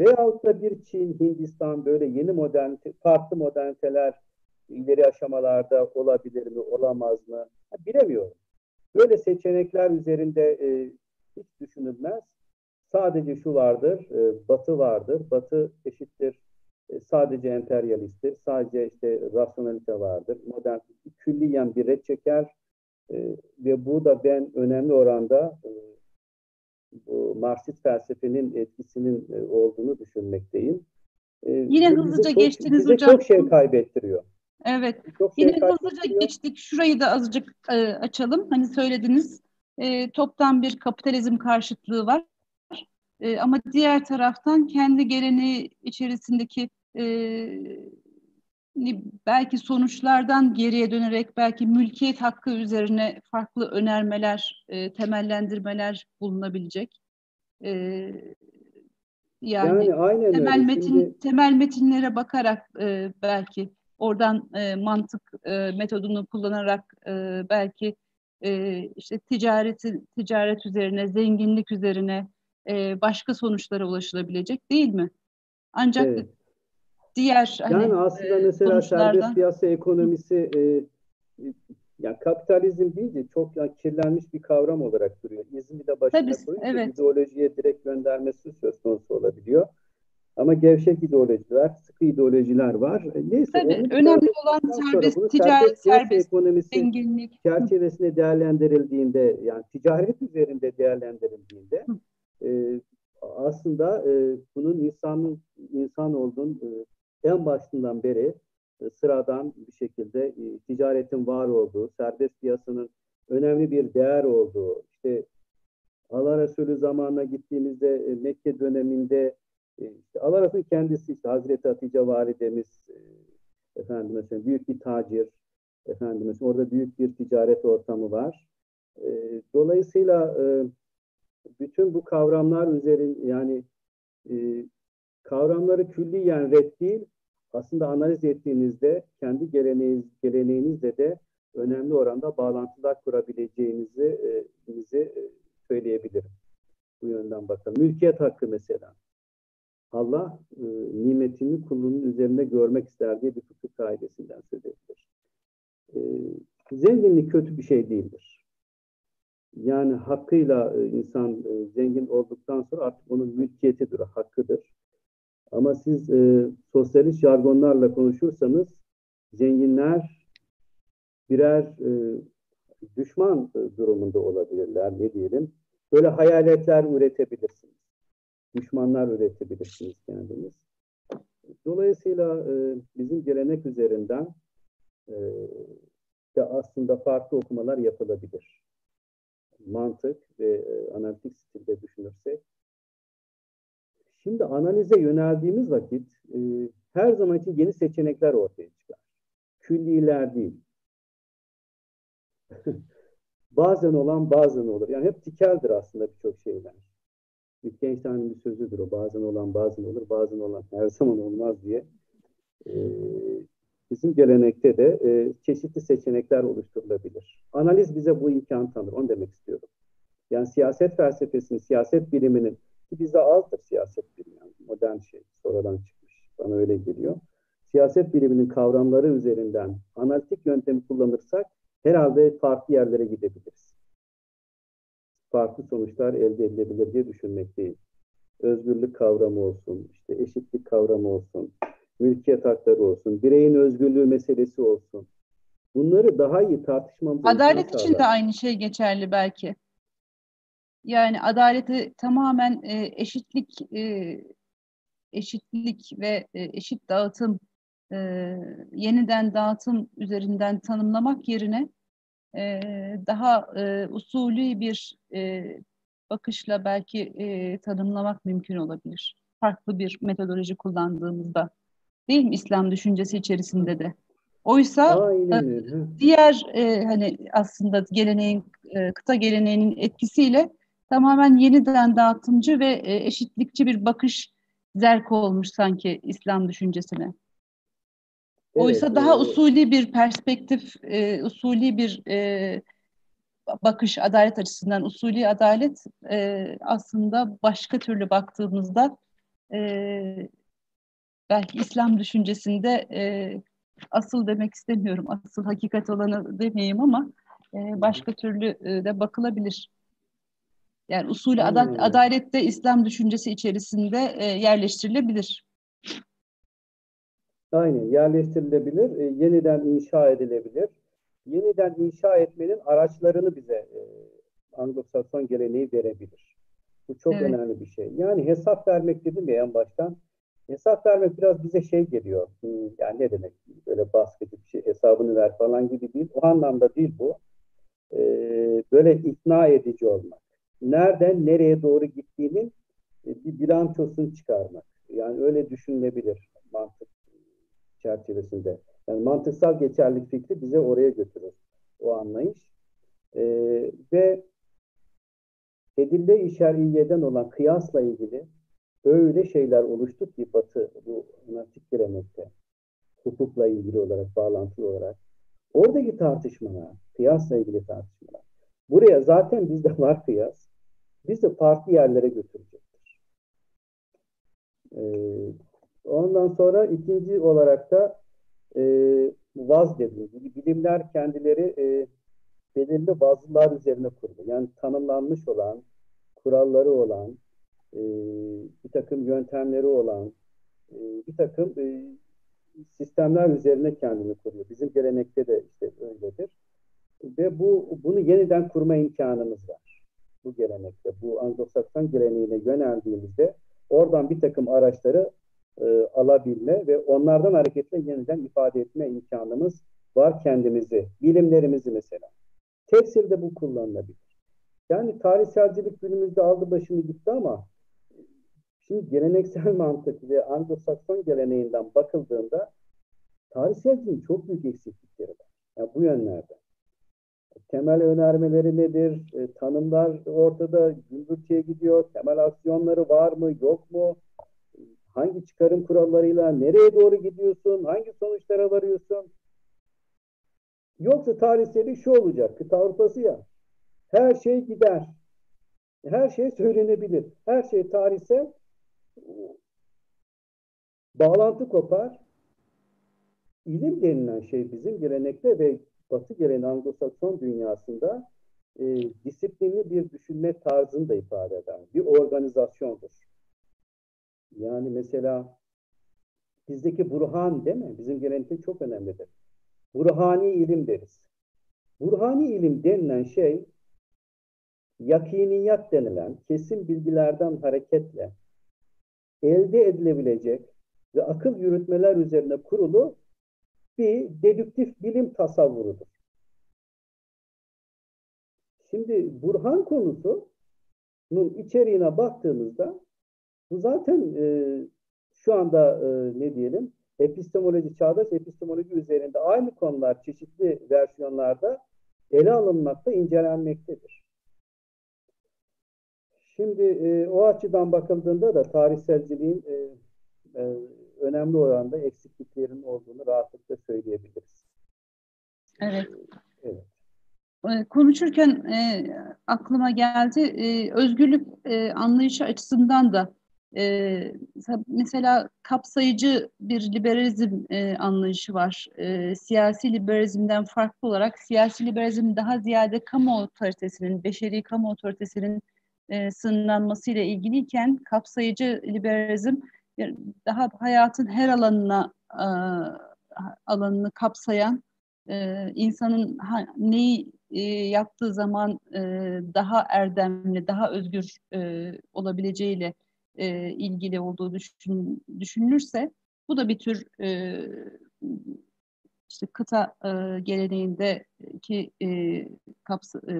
Veyahut da bir Çin, Hindistan böyle yeni modernite, farklı moderniteler ileri aşamalarda olabilir mi, olamaz mı? Bilemiyorum. Böyle seçenekler üzerinde e, hiç düşünülmez. Sadece şu vardır, e, Batı vardır. Batı eşittir e, sadece emperyalisttir. Sadece işte rasyonalite vardır. Modern külliyen bir red çeker e, ve bu da ben önemli oranda e, bu Marksist felsefenin etkisinin e, olduğunu düşünmekteyim. E, Yine hızlıca çok, geçtiniz bize hocam. çok şey kaybettiriyor. Evet. Çok Yine hızlıca geçtik. Şurayı da azıcık e, açalım. Hani söylediniz e, toptan bir kapitalizm karşıtlığı var. E, ama diğer taraftan kendi geleneği içerisindeki e, belki sonuçlardan geriye dönerek belki mülkiyet hakkı üzerine farklı önermeler, e, temellendirmeler bulunabilecek. E, yani, yani aynen temel öyle. metin Şimdi... temel metinlere bakarak e, belki oradan e, mantık e, metodunu kullanarak e, belki e, işte ticareti ticaret üzerine, zenginlik üzerine e, başka sonuçlara ulaşılabilecek değil mi? Ancak evet. diğer yani hani, aslında e, mesela sonuçlardan... serbest piyasa ekonomisi e, yani kapitalizm deyince çok yani kirlenmiş bir kavram olarak duruyor. İzmi de başına Tabii, koyunca evet. ideolojiye direkt göndermesi söz konusu olabiliyor. Ama gevşek ideolojiler, sıkı ideolojiler var. E, neyse. Tabii, önemli olan serbest ticaret, serbest ekonomisi zenginlik. çerçevesinde değerlendirildiğinde, yani ticaret üzerinde değerlendirildiğinde e, aslında e, bunun insanın insan olduğun e, en başından beri e, sıradan bir şekilde e, ticaretin var olduğu, serbest piyasanın önemli bir değer olduğu, işte Allah Resulü zamanına gittiğimizde e, Mekke döneminde e, işte Resulü kendisi işte Hazreti Hatice validemiz e, efendim mesela büyük bir tacir efendim mesela orada büyük bir ticaret ortamı var. E, dolayısıyla bütün bu kavramlar üzerin yani kavramları külliyen red değil aslında analiz ettiğinizde kendi geleneğiniz, geleneğinizle de önemli oranda bağlantılar kurabileceğinizi e, e, söyleyebilirim. Bu yönden bakalım. Mülkiyet hakkı mesela. Allah e, nimetini kulunun üzerinde görmek ister diye bir fıkıh kaidesinden söz edilir. E, zenginlik kötü bir şey değildir. Yani hakkıyla e, insan e, zengin olduktan sonra artık onun mülkiyetidir, hakkıdır. Ama siz e, sosyalist jargonlarla konuşursanız zenginler birer e, düşman e, durumunda olabilirler, ne diyelim. Böyle hayaletler üretebilirsiniz. Düşmanlar üretebilirsiniz kendiniz. Dolayısıyla e, bizim gelenek üzerinden e, de aslında farklı okumalar yapılabilir. Mantık ve e, analitik stilde düşünürsek. Şimdi analize yöneldiğimiz vakit e, her zaman için yeni seçenekler ortaya çıkar. Külliler değil. <laughs> bazen olan bazen olur. Yani hep tikeldir aslında birçok şeyler. Wittgenstein'in bir sözüdür o. Bazen olan bazen olur, bazen olan her zaman olmaz diye. Ee, bizim gelenekte de e, çeşitli seçenekler oluşturulabilir. Analiz bize bu imkan tanır. Onu demek istiyorum. Yani siyaset felsefesinin, siyaset biliminin ki bizde azdır siyaset bilimi. Yani modern şey, sonradan çıkmış. Bana öyle geliyor. Siyaset biliminin kavramları üzerinden analitik yöntemi kullanırsak herhalde farklı yerlere gidebiliriz. Farklı sonuçlar elde edilebilir diye düşünmekteyim. Özgürlük kavramı olsun, işte eşitlik kavramı olsun, mülkiyet hakları olsun, bireyin özgürlüğü meselesi olsun. Bunları daha iyi tartışmamız Adalet için de aynı şey geçerli belki. Yani adaleti tamamen e, eşitlik e, eşitlik ve e, eşit dağıtım e, yeniden dağıtım üzerinden tanımlamak yerine e, daha e, usulü bir e, bakışla belki e, tanımlamak mümkün olabilir. Farklı bir metodoloji kullandığımızda. Değil mi İslam düşüncesi içerisinde de? Oysa e, diğer e, hani aslında geleneğin e, kıta geleneğinin etkisiyle tamamen yeniden dağıtımcı ve e, eşitlikçi bir bakış zerk olmuş sanki İslam düşüncesine. Oysa evet, daha usulü bir perspektif, e, usulü bir e, bakış adalet açısından usulü adalet e, aslında başka türlü baktığımızda e, belki İslam düşüncesinde e, asıl demek istemiyorum, asıl hakikat olanı demeyeyim ama e, başka türlü e, de bakılabilir. Yani usulü adalet, adalet de İslam düşüncesi içerisinde e, yerleştirilebilir. Aynen yerleştirilebilir, e, yeniden inşa edilebilir. Yeniden inşa etmenin araçlarını bize e, Anglo-Sakson geleneği verebilir. Bu çok evet. önemli bir şey. Yani hesap vermek dedim ya en baştan. Hesap vermek biraz bize şey geliyor. Hmm, yani ne demek? Böyle baskıcı bir şey hesabını ver falan gibi değil. O anlamda değil bu. Ee, böyle ikna edici olmak. Nereden nereye doğru gittiğinin e, bir bilançosunu çıkarmak. Yani öyle düşünülebilir mantık çerçevesinde. Yani mantıksal geçerlik fikri bize oraya götürür. O anlayış. Ee, ve edille-i şer'iyeden olan kıyasla ilgili öyle şeyler oluştu ki Batı bu analitik gelenekte hukukla ilgili olarak, bağlantılı olarak oradaki tartışmalar, kıyasla ilgili tartışmalar. Buraya zaten bizde <laughs> var kıyas. Biz de farklı yerlere götürecektir. Ee, Ondan sonra ikinci olarak da e, vaz gibi bilimler kendileri e, belirli vazlar üzerine kurdu. Yani tanımlanmış olan, kuralları olan, e, bir takım yöntemleri olan, e, bir takım e, sistemler üzerine kendini kuruyor. Bizim gelenekte de işte öyledir. Ve bu bunu yeniden kurma imkanımız var. Bu gelenekte, bu Anglo-Sakson geleneğine yöneldiğimizde oradan bir takım araçları e, alabilme ve onlardan hareketle yeniden ifade etme imkanımız var kendimizi, bilimlerimizi mesela. Tefsirde bu kullanılabilir. Yani tarihselcilik günümüzde aldı başını gitti ama şimdi geleneksel <laughs> mantık ve Anglo-Sakson geleneğinden bakıldığında tarihselciliğin çok büyük eksiklikleri var. Yani bu yönlerde. Temel önermeleri nedir? E, tanımlar ortada gümbürtüye gidiyor. Temel aksiyonları var mı, yok mu? Hangi çıkarım kurallarıyla nereye doğru gidiyorsun, hangi sonuçlara varıyorsun? Yoksa tarihseli şu olacak, kıta Avrupası ya, her şey gider, her şey söylenebilir, her şey tarihsel, bağlantı kopar. İlim denilen şey bizim gelenekte ve Batı geleneği Anglo-Sakson dünyasında e, disiplinli bir düşünme tarzını da ifade eden bir organizasyondur. Yani mesela bizdeki burhan değil mi? Bizim gelenekte çok önemlidir. Burhani ilim deriz. Burhani ilim denilen şey yakiniyat denilen kesin bilgilerden hareketle elde edilebilecek ve akıl yürütmeler üzerine kurulu bir dedüktif bilim tasavvurudur. Şimdi Burhan konusunun içeriğine baktığımızda bu zaten e, şu anda e, ne diyelim epistemoloji, çağdaş epistemoloji üzerinde aynı konular çeşitli versiyonlarda ele alınmakta, incelenmektedir. Şimdi e, o açıdan bakıldığında da tarihselciliğin e, e, önemli oranda eksikliklerin olduğunu rahatlıkla söyleyebiliriz. Evet. Evet. Ee, konuşurken e, aklıma geldi e, özgürlük e, anlayışı açısından da e, mesela kapsayıcı bir liberalizm e, anlayışı var. E, siyasi liberalizmden farklı olarak siyasi liberalizm daha ziyade kamu otoritesinin, beşeri kamu otoritesinin e, sınırlanmasıyla ilgiliyken kapsayıcı liberalizm daha hayatın her alanına e, alanını kapsayan e, insanın ha, neyi e, yaptığı zaman e, daha erdemli, daha özgür e, olabileceğiyle e, ilgili olduğu düşün, düşünülürse bu da bir tür e, işte kıta e, geleneğindeki e, kapsa, e,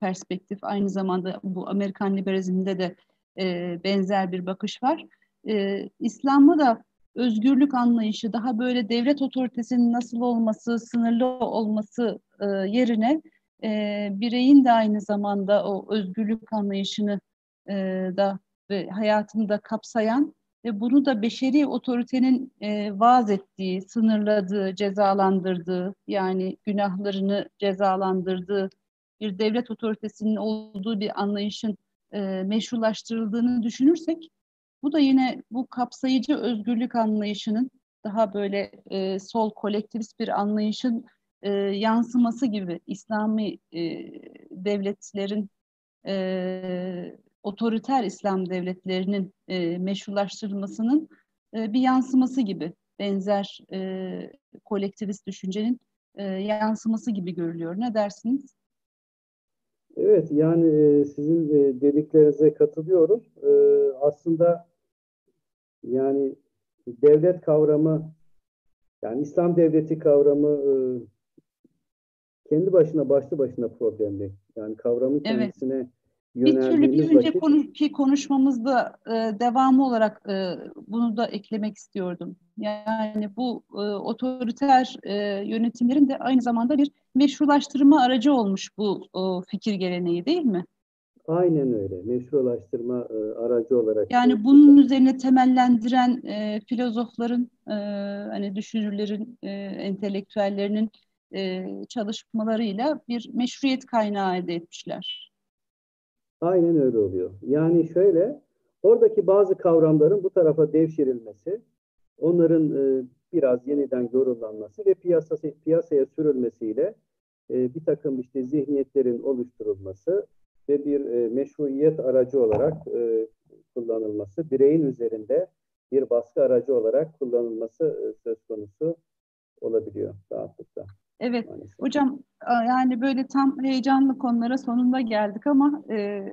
perspektif aynı zamanda bu Amerikan liberalizminde de e, benzer bir bakış var. E, İslam'ı da özgürlük anlayışı daha böyle devlet otoritesinin nasıl olması, sınırlı olması e, yerine e, bireyin de aynı zamanda o özgürlük anlayışını e, da ve hayatını da kapsayan ve bunu da beşeri otoritenin e, vaaz ettiği, sınırladığı, cezalandırdığı yani günahlarını cezalandırdığı bir devlet otoritesinin olduğu bir anlayışın e, meşrulaştırıldığını düşünürsek bu da yine bu kapsayıcı özgürlük anlayışının daha böyle e, sol kolektivist bir anlayışın e, yansıması gibi İslami e, devletlerin e, otoriter İslam devletlerinin e, meşrulaştırılmasının e, bir yansıması gibi benzer e, kolektivist düşüncenin e, yansıması gibi görülüyor. Ne dersiniz? Evet, yani e, sizin e, dediklerinize katılıyorum. E, aslında yani devlet kavramı, yani İslam devleti kavramı e, kendi başına başlı başına problemli. Yani kavramın kendisine. Bir türlü bir önceki vakit... konuşmamızda e, devamı olarak e, bunu da eklemek istiyordum. Yani bu e, otoriter e, yönetimlerin de aynı zamanda bir meşrulaştırma aracı olmuş bu o fikir geleneği değil mi? Aynen öyle. Meşrulaştırma e, aracı olarak. Yani bunun üzerine temellendiren e, filozofların, e, hani düşünürlerin, e, entelektüellerinin e, çalışmalarıyla bir meşruiyet kaynağı elde etmişler. Aynen öyle oluyor. Yani şöyle, oradaki bazı kavramların bu tarafa devşirilmesi, onların e, biraz yeniden yorumlanması ve piyasası, piyasaya sürülmesiyle e, bir takım işte zihniyetlerin oluşturulması ve bir e, meşruiyet aracı olarak e, kullanılması, bireyin üzerinde bir baskı aracı olarak kullanılması e, söz konusu olabiliyor rahatlıkla. Evet maalesef. hocam yani böyle tam heyecanlı konulara sonunda geldik ama e,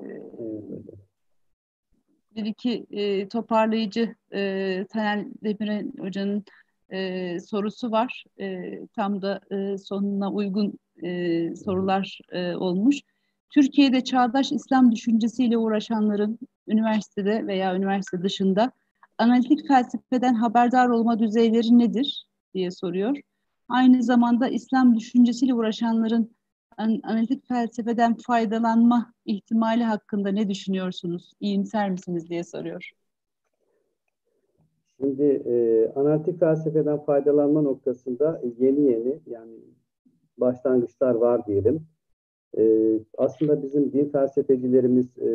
bir iki e, toparlayıcı e, Taner Demirel hocanın e, sorusu var. E, tam da e, sonuna uygun e, sorular e, olmuş. Türkiye'de çağdaş İslam düşüncesiyle uğraşanların üniversitede veya üniversite dışında analitik felsefeden haberdar olma düzeyleri nedir diye soruyor. Aynı zamanda İslam düşüncesiyle uğraşanların analitik felsefeden faydalanma ihtimali hakkında ne düşünüyorsunuz? İyimser misiniz diye soruyor. Şimdi e, analitik felsefeden faydalanma noktasında yeni yeni yani başlangıçlar var diyelim. E, aslında bizim din felsefecilerimiz e,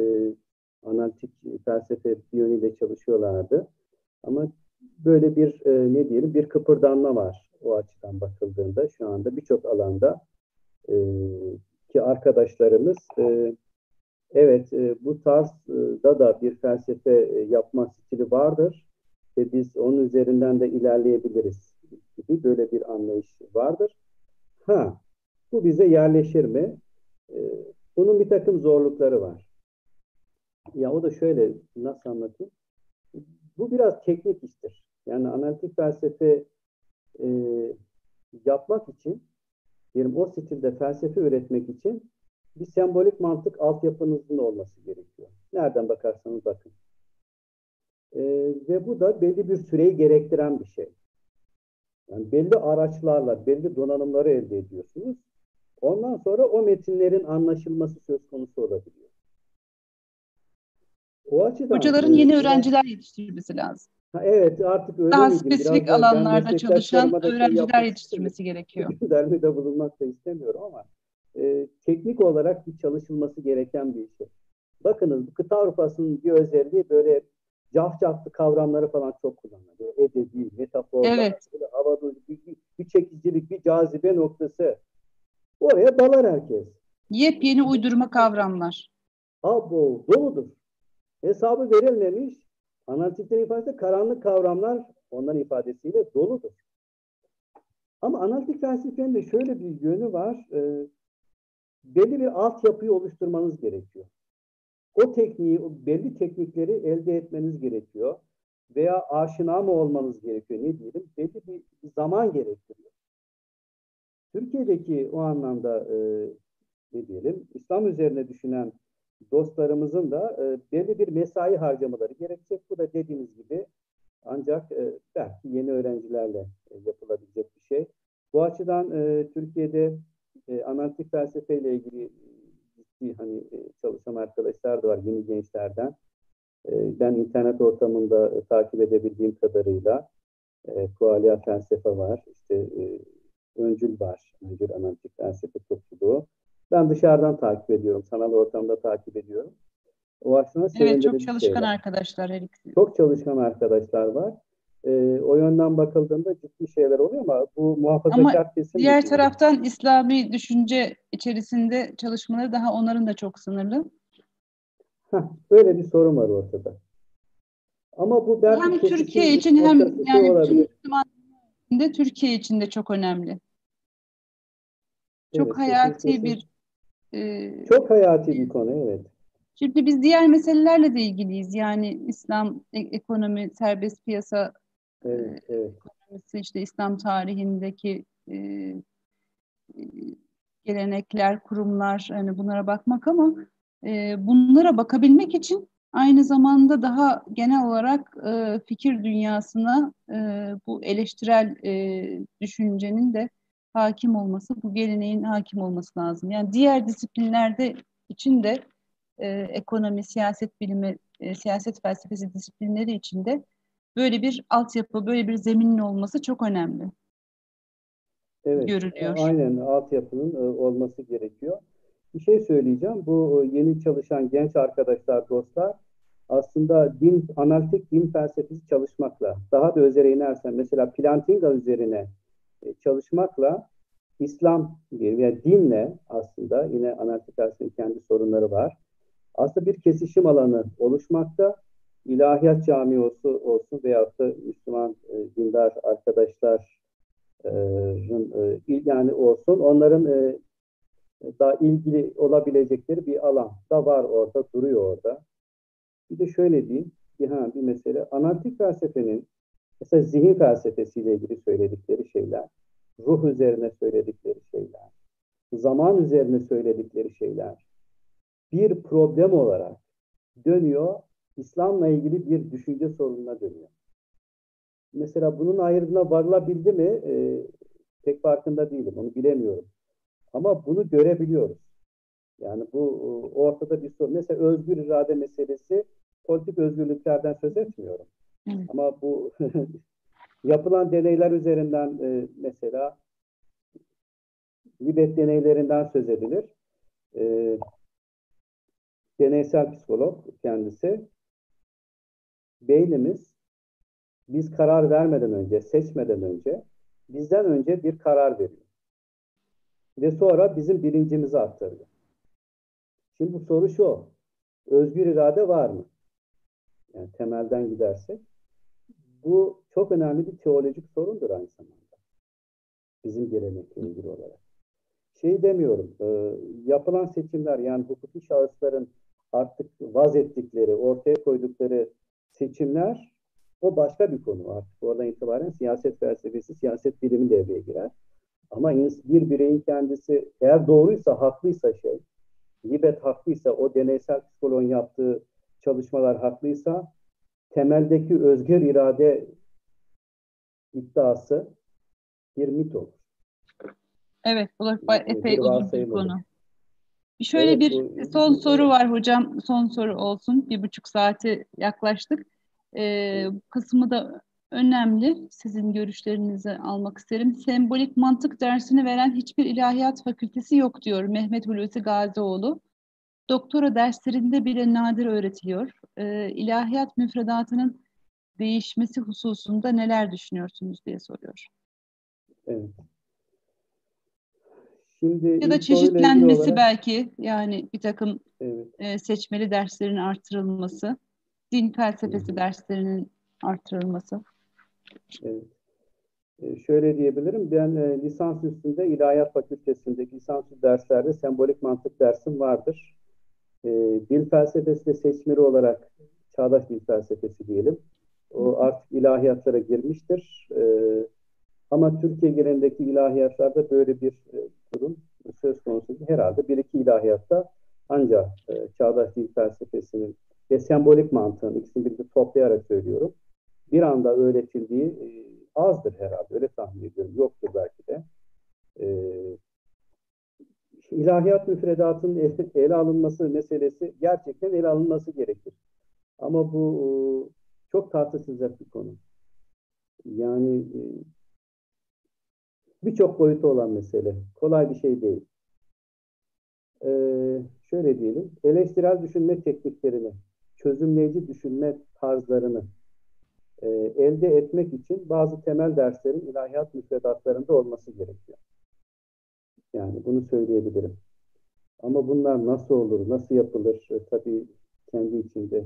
analitik felsefe yönüyle çalışıyorlardı. Ama böyle bir e, ne diyelim bir kıpırdanma var o açıdan bakıldığında şu anda birçok alanda e, ki arkadaşlarımız e, evet e, bu tarzda da bir felsefe e, yapma stili vardır ve biz onun üzerinden de ilerleyebiliriz gibi böyle bir anlayış vardır. Ha, bu bize yerleşir mi? E, bunun bir takım zorlukları var. Ya o da şöyle, nasıl anlatayım? Bu biraz teknik iştir. Yani analitik felsefe e, yapmak için, diyelim o stilde felsefe üretmek için bir sembolik mantık altyapınızın olması gerekiyor. Nereden bakarsanız bakın. E, ve bu da belli bir süreyi gerektiren bir şey. Yani belli araçlarla, belli donanımları elde ediyorsunuz. Ondan sonra o metinlerin anlaşılması söz konusu olabiliyor. O açıdan hocaların yeni öğrenciler yetiştirmesi lazım. Ha, evet artık öyle Daha spesifik Biraz alanlarda çalışan şey öğrenciler yetiştirmesi gerekiyor. <laughs> Dermede bulunmak da istemiyorum ama e, teknik olarak bir çalışılması gereken bir şey. Bakınız bu kıta Avrupa'sının bir özelliği böyle cafcaflı kavramları falan çok kullanılıyor. Edebi, metaforlar, evet. havada bir, bir çekicilik, bir cazibe noktası. Oraya dalar herkes. Yepyeni uydurma kavramlar. Abo, doludur. Hesabı verilmemiş, analitiklerin ifadesi karanlık kavramlar onların ifadesiyle doludur. Ama analitik felsefenin de şöyle bir yönü var. E, belli bir altyapıyı oluşturmanız gerekiyor. O tekniği, o belli teknikleri elde etmeniz gerekiyor. Veya aşina mı olmanız gerekiyor ne diyelim? Belli bir zaman gerektiriyor. Türkiye'deki o anlamda e, ne diyelim, İslam üzerine düşünen dostlarımızın da e, belli bir mesai harcamaları gerekecek. Bu da dediğimiz gibi ancak e, belki yeni öğrencilerle e, yapılabilecek bir şey. Bu açıdan e, Türkiye'de e, analitik felsefeyle ilgili ciddi hani e, çalışan arkadaşlar da var yeni gençlerden. E, ben internet ortamında e, takip edebildiğim kadarıyla e, Kualia felsefe var, işte e, Öncül var, Öncül analitik felsefe topluluğu. Ben dışarıdan takip ediyorum. Sanal ortamda takip ediyorum. O aslında Evet çok çalışkan şeyler. arkadaşlar her ikisi. Çok çalışkan arkadaşlar var. Ee, o yönden bakıldığında ciddi şeyler oluyor ama bu muhafazakar ama kesim... diğer taraftan İslami düşünce içerisinde çalışmaları daha onların da çok sınırlı. Heh, böyle bir sorun var ortada. Ama bu belki hem Türkiye için hem yani bütün Müslüman de Türkiye için de çok önemli. Çok evet, hayati bir ee, Çok hayati bir konu, evet. Şimdi biz diğer meselelerle de ilgiliyiz. Yani İslam e, ekonomi, serbest piyasa evet, evet. ekonomisi, işte İslam tarihindeki e, e, gelenekler, kurumlar, hani bunlara bakmak ama e, bunlara bakabilmek için aynı zamanda daha genel olarak e, fikir dünyasına e, bu eleştirel e, düşüncenin de hakim olması, bu geleneğin hakim olması lazım. Yani diğer disiplinlerde için de e, ekonomi, siyaset bilimi, e, siyaset felsefesi disiplinleri için de böyle bir altyapı, böyle bir zeminin olması çok önemli. Evet, görülüyor. Aynen altyapının e, olması gerekiyor. Bir şey söyleyeceğim. Bu e, yeni çalışan genç arkadaşlar, dostlar aslında din, analitik din felsefesi çalışmakla, daha da özele inersen mesela Plantinga üzerine çalışmakla İslam veya dinle aslında yine analitik kendi sorunları var. Aslında bir kesişim alanı oluşmakta. İlahiyat camiası olsun veyahut da Müslüman e, dindar arkadaşların e, yani olsun onların e, daha ilgili olabilecekleri bir alan da var orada, duruyor orada. Bir de şöyle diyeyim, bir, ha, bir mesele. Analitik felsefenin mesela zihin felsefesiyle ilgili söyledikleri şeyler, ruh üzerine söyledikleri şeyler, zaman üzerine söyledikleri şeyler bir problem olarak dönüyor, İslam'la ilgili bir düşünce sorununa dönüyor. Mesela bunun ayrımına varılabildi mi? E, pek farkında değilim, onu bilemiyorum. Ama bunu görebiliyoruz. Yani bu ortada bir sorun. Mesela özgür irade meselesi politik özgürlüklerden söz etmiyorum. Evet. Ama bu <laughs> yapılan deneyler üzerinden e, mesela Libet deneylerinden söz edilir. E, deneysel psikolog kendisi. Beynimiz biz karar vermeden önce, seçmeden önce bizden önce bir karar veriyor. Ve sonra bizim bilincimizi aktarıyor. Şimdi bu soru şu. Özgür irade var mı? Yani temelden gidersek. Bu çok önemli bir teolojik sorundur aynı zamanda. Bizim gelenekle ilgili olarak. Şey demiyorum, e, yapılan seçimler yani hukuki şahısların artık vaz ettikleri, ortaya koydukları seçimler o başka bir konu. Artık oradan itibaren siyaset felsefesi, siyaset bilimi devreye girer. Ama bir bireyin kendisi eğer doğruysa, haklıysa şey, Libet haklıysa, o deneysel psikoloğun yaptığı çalışmalar haklıysa, temeldeki özgür irade iddiası bir mit olur. Evet, bu da epey uzun bir konu. Şöyle evet, bir bu, son soru var hocam. Son soru olsun. Bir buçuk saati yaklaştık. Ee, bu kısmı da önemli. Sizin görüşlerinizi almak isterim. Sembolik mantık dersini veren hiçbir ilahiyat fakültesi yok diyor Mehmet Hulusi Gazioğlu. Doktora derslerinde bile nadir öğretiliyor. Ee, ilahiyat müfredatının değişmesi hususunda neler düşünüyorsunuz diye soruyor. Evet. Şimdi ya da çeşitlenmesi olarak, belki yani bir takım evet. e, seçmeli derslerin artırılması, din felsefesi evet. derslerinin artırılması. Evet. E, şöyle diyebilirim, ben e, lisans üstünde İlahiyat Fakültesindeki lisansüstü derslerde sembolik mantık dersim vardır. E, dil felsefesi de seçmeli olarak çağdaş dil felsefesi diyelim. O artık ilahiyatlara girmiştir. E, ama Türkiye genelindeki ilahiyatlarda böyle bir e, durum söz konusu herhalde bir iki ilahiyatta ancak e, çağdaş dil felsefesinin ve sembolik mantığın ikisini birlikte toplayarak söylüyorum. Bir anda öğretildiği e, azdır herhalde. Öyle tahmin ediyorum. Yoktur belki de. E, ilahiyat müfredatının ele, alınması meselesi gerçekten ele alınması gerekir. Ama bu e, çok tartışılacak bir konu. Yani e, birçok boyutu olan mesele. Kolay bir şey değil. Ee, şöyle diyelim, eleştirel düşünme tekniklerini, çözümleyici düşünme tarzlarını e, elde etmek için bazı temel derslerin ilahiyat müfredatlarında olması gerekiyor. Yani bunu söyleyebilirim. Ama bunlar nasıl olur, nasıl yapılır? E, tabii kendi içinde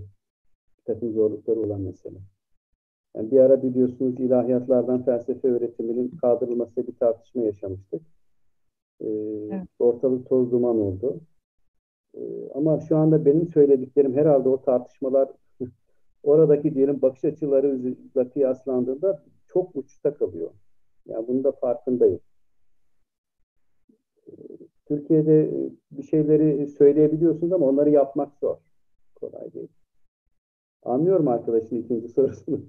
bir takım zorlukları olan mesele. Yani bir ara biliyorsunuz ilahiyatlardan felsefe öğretiminin kaldırılması bir tartışma yaşamıştık. Ee, evet. Ortalık toz duman oldu. Ee, ama şu anda benim söylediklerim herhalde o tartışmalar <laughs> oradaki diyelim bakış açılarıyla kıyaslandığında çok uçta kalıyor. Yani bunun da farkındayım. Türkiye'de bir şeyleri söyleyebiliyorsunuz ama onları yapmak zor. Kolay değil. Anlıyorum arkadaşın ikinci sorusunu.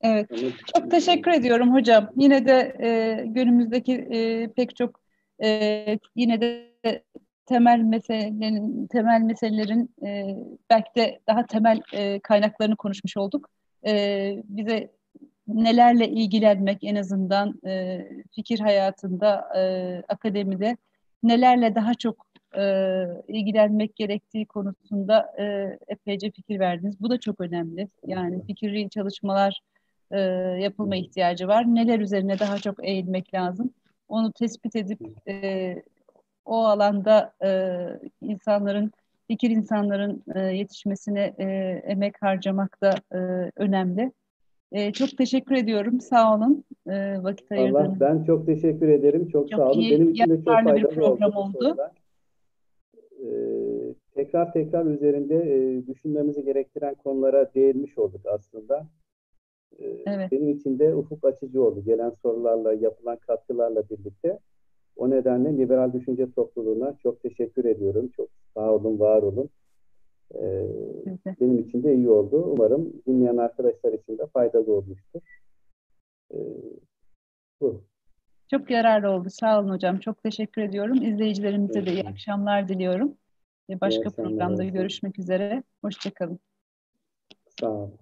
Evet, çok teşekkür ediyorum hocam. Yine de e, günümüzdeki e, pek çok e, yine de temel meselelerin temel meselelerin e, belki de daha temel e, kaynaklarını konuşmuş olduk. E, bize nelerle ilgilenmek en azından e, fikir hayatında, e, akademide nelerle daha çok e, ilgilenmek gerektiği konusunda e, epeyce fikir verdiniz. Bu da çok önemli. Yani fikri çalışmalar e, yapılma ihtiyacı var. Neler üzerine daha çok eğilmek lazım? Onu tespit edip e, o alanda e, insanların, fikir insanların e, yetişmesine e, emek harcamak da e, önemli. E, çok teşekkür ediyorum. Sağ olun. E, vakit ayırdığınız Allah ben çok teşekkür ederim. Çok, çok sağ olun. Benim için de çok faydalı bir program oldu. oldu. Ee, tekrar tekrar üzerinde e, düşünmemizi gerektiren konulara değinmiş olduk aslında. Evet. Benim için de ufuk açıcı oldu. Gelen sorularla, yapılan katkılarla birlikte. O nedenle liberal düşünce topluluğuna çok teşekkür ediyorum. Çok sağ olun, var olun. Ee, benim için de iyi oldu. Umarım dinleyen arkadaşlar için de faydalı olmuştur. Ee, bu. Çok yararlı oldu. Sağ olun hocam. Çok teşekkür ediyorum. İzleyicilerimize de iyi akşamlar diliyorum. Başka iyi programda görüşmek üzere. Hoşçakalın. Sağ olun.